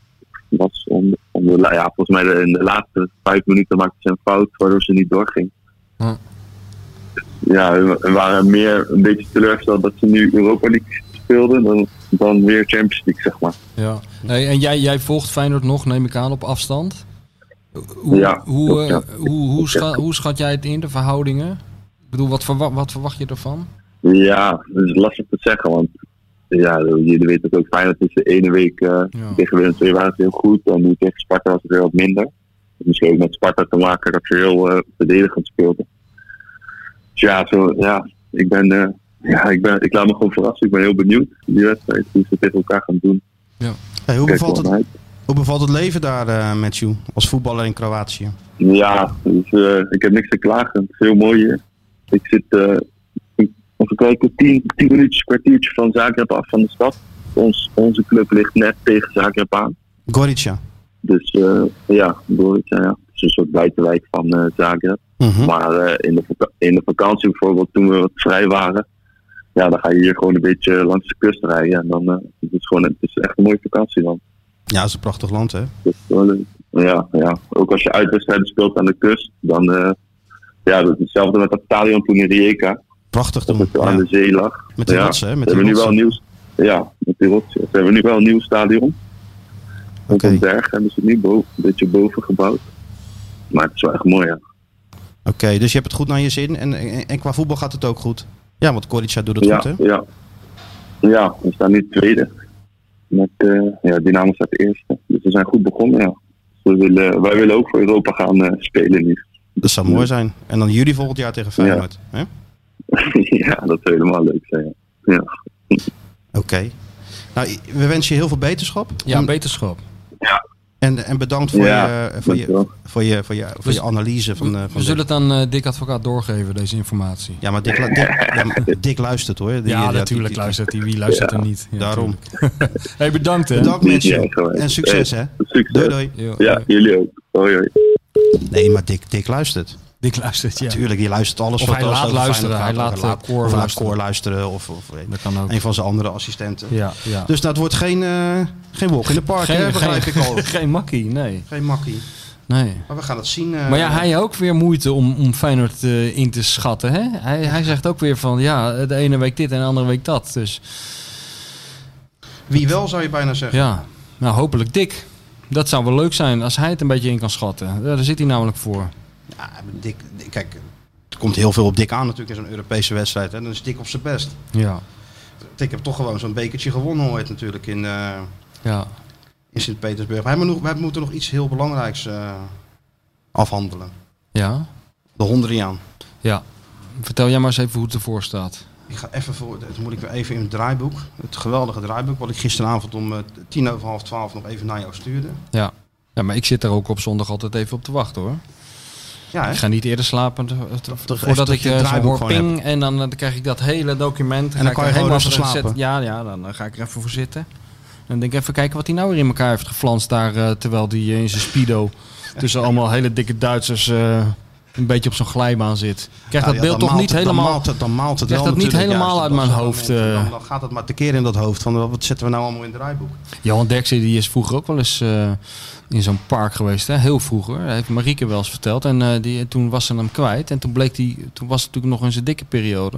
was om, om de, ja, volgens mij de- in de laatste vijf minuten maakten ze een fout, waardoor ze niet doorging. Hm. Ja, we we waren meer een beetje teleurgesteld dat ze nu Europa League speelden dan, dan weer Champions League, zeg maar. Ja. Hey, en jij, jij volgt Feyenoord nog, neem ik aan, op afstand? Hoe, Ja, hoe, eh, ja. hoe, hoe, schat, hoe schat jij het in, de verhoudingen? Ik bedoel, wat, verwa wat verwacht je ervan? Ja, dat is lastig te zeggen, want ja, jullie weten het ook fijn. Het is de ene week eh, Ja. tegen Willem II waren ze heel goed en nu tegen Sparta was het weer wat minder. Misschien ook met Sparta te maken dat ze heel eh, verdedigend speelden. Dus ja, zo, ja ik, ben, ja ik, ben, ik laat me gewoon verrassen. Ik ben heel benieuwd die wedstrijd, hoe ze tegen elkaar gaan doen. Hey, hoe, bevalt het, uit. hoe bevalt het leven daar, eh Matthew, als voetballer in Kroatië? Ja, dus, eh, ik heb niks te klagen. Het is heel mooi hier. Ik zit, eh even kijken, tien, tien minuutjes, kwartiertje van Zagreb af van de stad. Ons, onze club ligt net tegen Zagreb aan. Gorica. Dus eh, ja, Gorica, ja. Het is een soort buitenwijk van eh, Zagreb. Mhm. Maar eh, in, de in de vakantie bijvoorbeeld, toen we wat vrij waren, ja, dan ga je hier gewoon een beetje langs de kust rijden. En dan uh, het is gewoon, het is echt een mooie vakantie dan. Ja, het is een prachtig land, hè? Dus, eh, ja, ja, ook als je uitwedstrijden speelt aan de kust, dan uh, ja, dat is hetzelfde met dat stadion toen in Rijeka. Prachtig Dat toen. zo aan Ja. de zee lag. Met die ja. rotsen, hè? Met die hebben nu wel een nieuw, ja, met die rotsen. Ze hebben nu wel een nieuw stadion. Op Oké. een berg hebben ze het nu boven, een beetje boven gebouwd. Maar het is wel echt mooi, ja. Oké, dus je hebt het goed naar je zin. En, en, en qua voetbal gaat het ook goed. Ja, want Corica doet het Ja, goed, hè? ja. ja, we staan nu tweede. Met, eh ja, Dynamo staat eerste. Dus we zijn goed begonnen, ja. We willen, wij willen ook voor Europa gaan eh, spelen nu. Dat zou mooi zijn. En dan jullie volgend jaar tegen Feyenoord. hè? ja, dat zou helemaal leuk zijn. Ja. Oké. Nou, we wensen je heel veel beterschap. Ja, beterschap. En, en bedankt voor, Ja, je, voor, je, voor, je, voor, je, voor je analyse van, eh, van We de- zullen het aan eh, Dick Advocaat doorgeven, deze informatie. Ja, maar Dick, lu- Dick, ja, maar Dick luistert hoor. Die- Ja, natuurlijk die- luistert hij. Wie luistert er niet? Ja, Daarom. hey, bedankt hè. Bedankt mensen. En succes hè. Succes. Doei doei. Ja, jullie ook. Hoi, hoi. Nee, maar Dick, Dick luistert. Dick luistert, ja. Tuurlijk, je luistert alles Of wat hij laat luisteren. Hij laat, eh, laat luisteren. Cor luisteren. Of, of Dat kan ook. een van zijn andere assistenten. Ja, ja. Dus dat wordt geen, eh, geen walk in the park, hè, begrijp ik al. geen makkie, nee. Geen makkie. nee. Maar we gaan het zien. eh. Maar ja, hij ook weer moeite om, om Feyenoord eh, in te schatten. Hè? Hij, hij zegt ook weer van ja, de ene week dit en de andere week dat. Dus Wie wel, zou je bijna zeggen. ja, nou hopelijk Dick. Dat zou wel leuk zijn als hij het een beetje in kan schatten. Daar zit hij namelijk voor. Ja, Dick, kijk, er komt heel veel op Dick aan natuurlijk in zo'n Europese wedstrijd. Hè. Dan is Dick op zijn best. Ja, Dick heeft toch gewoon zo'n bekertje gewonnen ooit natuurlijk in, eh, ja. in Sint-Petersburg. Wij, nog- wij moeten nog iets heel belangrijks eh, afhandelen. Ja, De Hondriaan. ja. Vertel jij maar eens even hoe het ervoor staat. Ik ga even voor, dat moet ik weer even in het draaiboek. Het geweldige draaiboek, wat ik gisteravond om eh, tien over half twaalf nog even naar jou stuurde. Ja. ja, maar ik zit er ook op zondag altijd even op te wachten hoor. Ja? Ik ga niet eerder slapen voordat dat ik het eh, hoor ping. En dan, eh, dan krijg ik dat hele document. En dan kan je gewoon helemaal slapen. Ja, ja, dan ga ik er even voor zitten. En dan denk ik even kijken wat hij nou weer in elkaar heeft geflanst daar. eh, terwijl hij in zijn speedo tussen allemaal hele dikke Duitsers een beetje op zo'n glijbaan zit. Krijg dat ja, beeld toch niet het- helemaal... Dan maalt het, dan maalt het krijg wel dat niet helemaal juist uit mijn hoofd, moment. Dan, dan gaat het maar tekeer in dat hoofd. Van wat zetten we nou allemaal in het draaiboek? Johan Derksen die is vroeger ook wel eens in zo'n park geweest. Hè? Heel vroeger. Dat heeft Marieke wel eens verteld. En eh, die, toen was ze hem kwijt. En toen bleek die, toen was het natuurlijk nog in zijn dikke periode.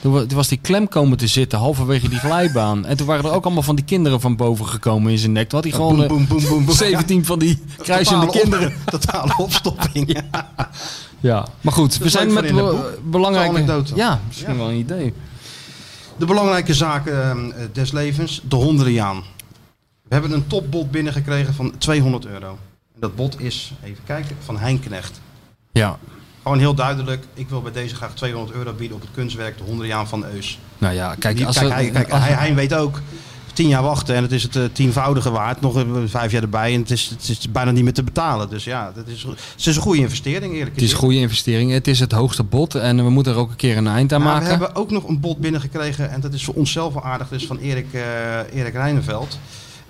Toen, wa- toen was die klem komen te zitten halverwege die glijbaan. En toen waren er ook allemaal van die kinderen van boven gekomen in zijn nek. Toen had hij gewoon boem, eh, boem, boem, boem, boem. 17 van die kruisende kinderen. Totale opstopping. Ja, maar goed. We zijn met be- belangrijke... Ja, misschien Ja. wel een idee. De belangrijke zaken eh, des levens, de Hondriaan. We hebben een topbod binnengekregen van 200 euro. En dat bod is, even kijken, van Hein Knecht. Ja, Gewoon heel duidelijk, ik wil bij deze graag 200 euro bieden op het kunstwerk De Hondriaan van Eus. nou ja, kijk, Die- als kijk, we- hij, kijk als- hij, hij weet ook, tien jaar wachten en het is het eh, tienvoudige waard. Nog eh, vijf jaar erbij en het is, het is bijna niet meer te betalen. Dus ja, dat is, het is een goede investering eerlijk het is een goede investering. Het is het hoogste bod. En we moeten er ook een keer een eind aan Maar maken. we hebben ook nog een bod binnengekregen en dat is voor onszelf wel aardig. Is van Erik, eh Erik Rijneveld.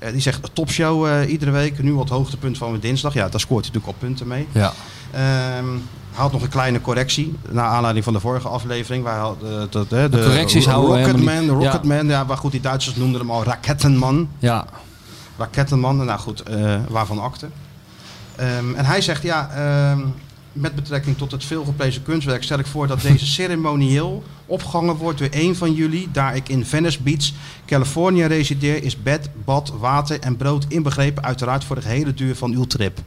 Eh, die zegt topshow eh, iedere week. Nu het hoogtepunt van dinsdag. Ja, daar scoort hij natuurlijk al punten mee. Ja. Ehm haalt nog een kleine correctie. Naar aanleiding van de vorige aflevering. Waar dat, eh, de, De correcties Ro- houden Rocketman. Rocketman, ja. maar goed, die Duitsers noemden hem al Rakettenman. Ja, Rakettenman, nou goed, eh, waarvan akte. Ehm, en hij zegt, ja, ehm, met betrekking tot het veelgeprezen kunstwerk stel ik voor dat deze ceremonieel opgehangen wordt door één van jullie. Daar ik in Venice Beach, Californië resideer, is bed, bad, water en brood inbegrepen. Uiteraard voor de gehele duur van uw trip.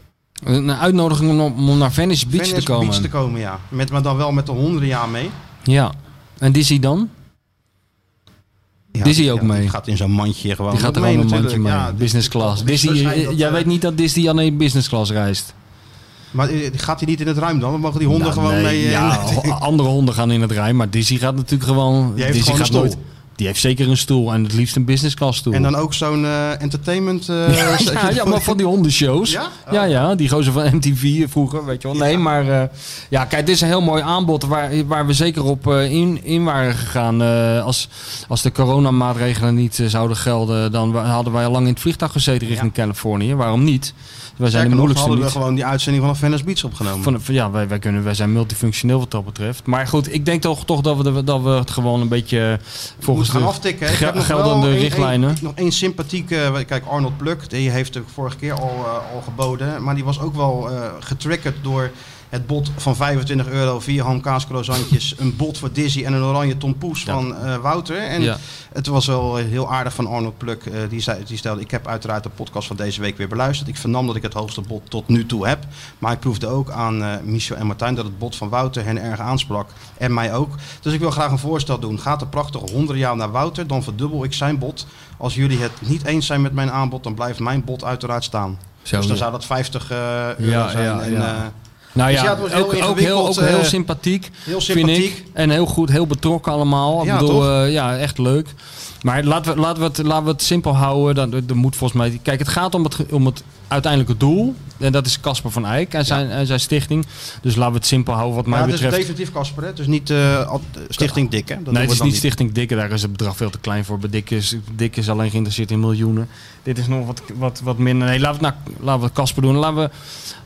een uitnodiging om, om naar Venice Beach Venice te komen. Beach te komen, ja. Met, maar dan wel met de honderden jaar mee. Ja. En Dizzy dan? Ja, Dizzy ook ja, mee? Die gaat in zo'n mandje gewoon Die gaat er mee gewoon een mandje mee. Ja, business class. jij weet niet dat Dizzy alleen business class reist. Maar eh, gaat hij niet in het ruim dan? Mogen die honden Nou, gewoon nee, mee... eh, Ja, andere honden gaan in het rij. Maar Dizzy gaat natuurlijk gewoon... Heeft Dizzy gewoon gaat nooit-. Die heeft zeker een stoel. En het liefst een business class stoel. En dan ook zo'n eh, entertainment... eh, ja, ja, maar van die hondenshows. Ja? Ja, ja, die gozer van MTV vroeger, weet je wel. Nee, maar eh, ja, kijk, dit is een heel mooi aanbod waar, waar we zeker op in, in waren gegaan. Als, als de coronamaatregelen niet zouden gelden, dan hadden wij al lang in het vliegtuig gezeten richting Californië. Waarom niet? Wij zijn de moeilijkste hadden we niet. gewoon die uitzending van Venice Beach opgenomen. Van, van- ja, wij, wij, kunnen, wij zijn multifunctioneel wat dat betreft. Maar goed, ik denk toch, toch dat, we, dat we het gewoon een beetje volgens gaan de aftikken. Ik heb nog geldende richtlijnen. nog één sympathieke... Kijk, Arnold Pluk, die heeft de vorige keer al, eh, al geboden. Maar die was ook wel eh, getriggerd door Het bod van 25 euro, vier hamkaascroissantjes, een bod voor Dizzy en een oranje tompoes Ja. van eh, Wouter. En Ja. het was wel heel aardig van Arnold Pluk. eh, die, zei, die stelde, ik heb uiteraard de podcast van deze week weer beluisterd. Ik vernam dat ik het hoogste bod tot nu toe heb. Maar ik proefde ook aan eh Michel en Martijn dat het bod van Wouter hen erg aansprak. En mij ook. Dus ik wil graag een voorstel doen. Gaat de prachtige 100 jaar naar Wouter, dan verdubbel ik zijn bod. Als jullie het niet eens zijn met mijn aanbod, dan blijft mijn bod uiteraard staan. Zo, dus dan zou dat 50 eh, euro Ja, zijn. ja, ja. Nou Dus ja, het was heel ook, ook heel, ingewikkeld, ook heel eh, sympathiek. heel Vind sympathiek. ik. En heel goed, heel betrokken allemaal. Ik Ja, bedoel, toch? eh, ja, echt leuk. Maar laten we, laten we, het, laten we het simpel houden. Dan, er moet volgens mij. Kijk, het gaat om het, om het uiteindelijke doel. En dat is Casper van Eyck en zijn, en zijn stichting. Dus laten we het simpel houden wat mij Ja, het is betreft. definitief Casper, hè? Is niet eh, Stichting Dik, hè? Dat nee, het is niet Stichting Dikke. Daar is het bedrag veel te klein voor. Dikke is, Dikke is alleen geïnteresseerd in miljoenen. Dit is nog wat, wat, wat minder. Nee, laten we het, nou, laten we Casper doen. Laten we,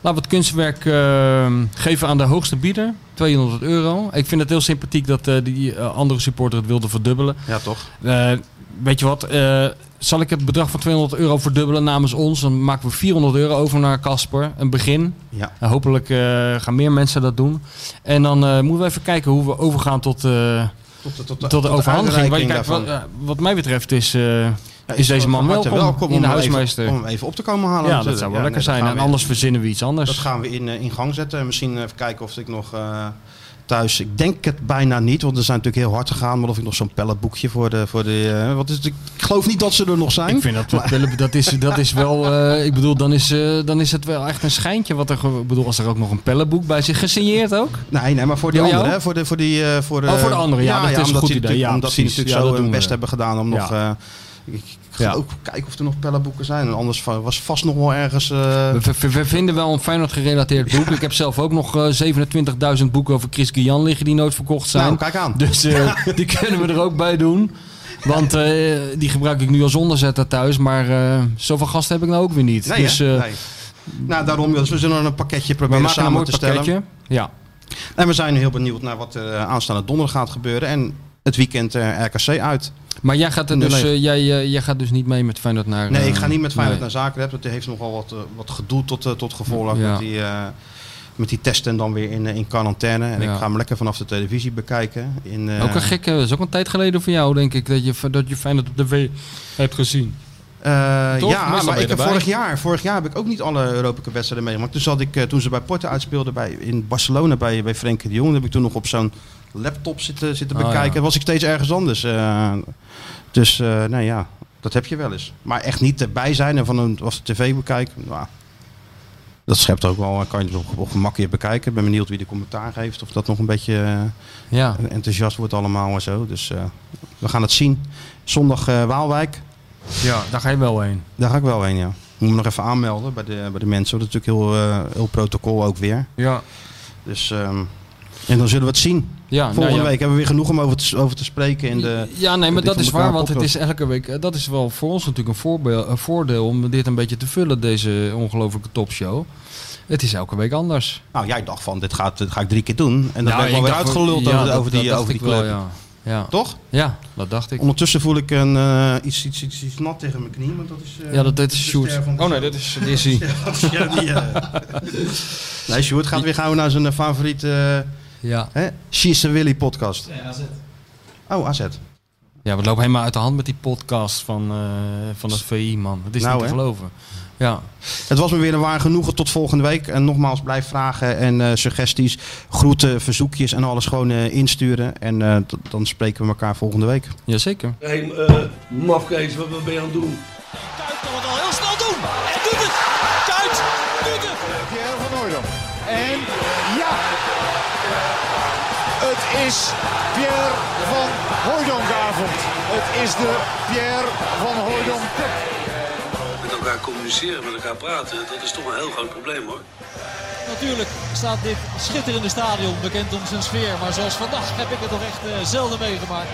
laten we het kunstwerk eh, geven aan de hoogste bieder. 200 euro. Ik vind het heel sympathiek dat eh, die eh, andere supporter het wilde verdubbelen. Ja, toch? Eh, weet je wat? zal ik het bedrag van 200 euro verdubbelen namens ons? Dan maken we 400 euro over naar Casper. Een begin. Ja. En hopelijk gaan meer mensen dat doen. En dan moeten we even kijken hoe we overgaan tot, Tot de, tot tot de overhandiging. Wat, wat mij betreft is, is deze man harte welkom, in de huismeester. Even, om even op te komen halen. ja, dat zou wel Ja, lekker nee, zijn. En anders verzinnen we iets anders. Dat gaan we in, eh, in gang zetten. Misschien even kijken of ik nog eh, thuis... Ik denk het bijna niet, want er zijn natuurlijk heel hard gegaan. Maar of ik nog zo'n pelletboekje voor de... Voor de eh, wat is het? Ik geloof niet dat ze er nog zijn. Ik vind dat, dat, is, dat is wel, ik bedoel, dan is, dan is het wel echt een schijntje. Wat er, ik bedoel, als er ook nog een pellenboek bij zit, gesigneerd ook. Nee, nee, maar voor die anderen. hè? Voor de, voor die, voor de, Oh, voor de anderen, ja, dat is een goed idee. omdat precies. natuurlijk zo hun best hebben gedaan om nog... ik ga Ja. ook kijken of er nog pellenboeken zijn. En anders was vast nog wel ergens... eh, We, we- we vinden wel een Feyenoord gerelateerd boek. Ik heb zelf ook nog eh, 27.000 boeken over Chris Guillan liggen die nooit verkocht zijn. nou, kijk aan. Dus eh, die kunnen we er ook bij doen. Want die gebruik ik nu als onderzetter thuis. Maar zoveel gasten heb ik nou ook weer niet. Nee, dus nee. Nou, daarom, dus we zullen een pakketje proberen samen te stellen. Ja. En we zijn heel benieuwd naar wat er aanstaande donderdag gaat gebeuren. En het weekend eh, RKC uit. Maar jij gaat, er dus, eh, jij, eh, jij gaat dus niet mee met Feyenoord naar... Nee, ik ga niet met Feyenoord nee. naar Zagreb. Dat heeft nogal wat, wat gedoe tot, tot gevolg. Ja. Met, die, met die testen dan weer in, in quarantaine. En Ja. ik ga hem lekker vanaf de televisie bekijken. In, Ook een gekke, dat is ook een tijd geleden voor jou, denk ik, dat je, dat je Feyenoord op tv hebt gezien. ja, maar ik heb vorig jaar, vorig jaar heb ik ook niet alle Europa Cup wedstrijden meegemaakt. Toen, zat ik, toen ze bij Porto uitspeelden bij, in Barcelona bij, bij Frenkie de Jong. heb ik toen nog op zo'n laptop zitten, zitten Oh, bekijken. ja. was ik steeds ergens anders. eh. dus, nou ja, dat heb je wel eens. Maar echt niet erbij zijn en van een was de tv bekijken. Nou, dat schept ook wel, kan je het op, bekijken. Ik ben benieuwd wie de commentaar geeft. Of dat nog een beetje eh, Ja. enthousiast wordt allemaal en zo. Dus we gaan het zien. Zondag Waalwijk. ja, daar ga je wel heen. Daar ga ik wel heen, ja. Moet me nog even aanmelden bij de, bij de mensen. Dat is natuurlijk heel, heel protocol ook weer. Ja. Dus, ehm, en dan zullen we het zien. ja Volgende nou ja. week hebben we weer genoeg om over te, over te spreken. In de, Ja, nee, maar dat is waar, want het is elke week. eh, Dat is wel voor ons natuurlijk een, voorbeeld, een voordeel om dit een beetje te vullen, deze ongelofelijke topshow. Het is elke week anders. nou, jij dacht van, dit, gaat, dit ga ik drie keer doen. En dan ben ik wel weer uitgeluld ja, over, dat- over die, over die wel, club. ja. Ja. Toch? ja, dat dacht ik. Ondertussen voel ik een, eh, iets, iets, iets, iets nat tegen mijn knie. Want dat is, eh, Ja, dat, dat is Sjoerd. Oh nee, dat is Dizzy. Nee, Sjoerd gaat weer gauw naar zijn favoriete Ja. uh, She's a Willy podcast. Oh, AZ. ja, we lopen helemaal uit de hand met die podcast van, eh, van het VI, man. Het is Nou, niet te hè? geloven. Ja. Het was me weer een waar genoegen. Tot volgende week. En nogmaals, blijf vragen en eh, suggesties, groeten, verzoekjes en alles gewoon eh, insturen. En eh, dan spreken we elkaar volgende week. Jazeker. Hé, hey, eh, mafkees, wat, wat ben je aan het doen? Kuit kan het al heel snel doen. En doet het. Het is Pierre van Hooydonkavond. Het is de Pierre van Hooydonk Cup. Met elkaar communiceren, met elkaar praten, dat is toch een heel groot probleem hoor. Natuurlijk staat dit schitterende stadion bekend om zijn sfeer. Maar zoals vandaag heb ik het nog echt eh, zelden meegemaakt.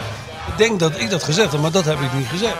Ik denk dat ik dat gezegd heb, maar dat heb ik niet gezegd.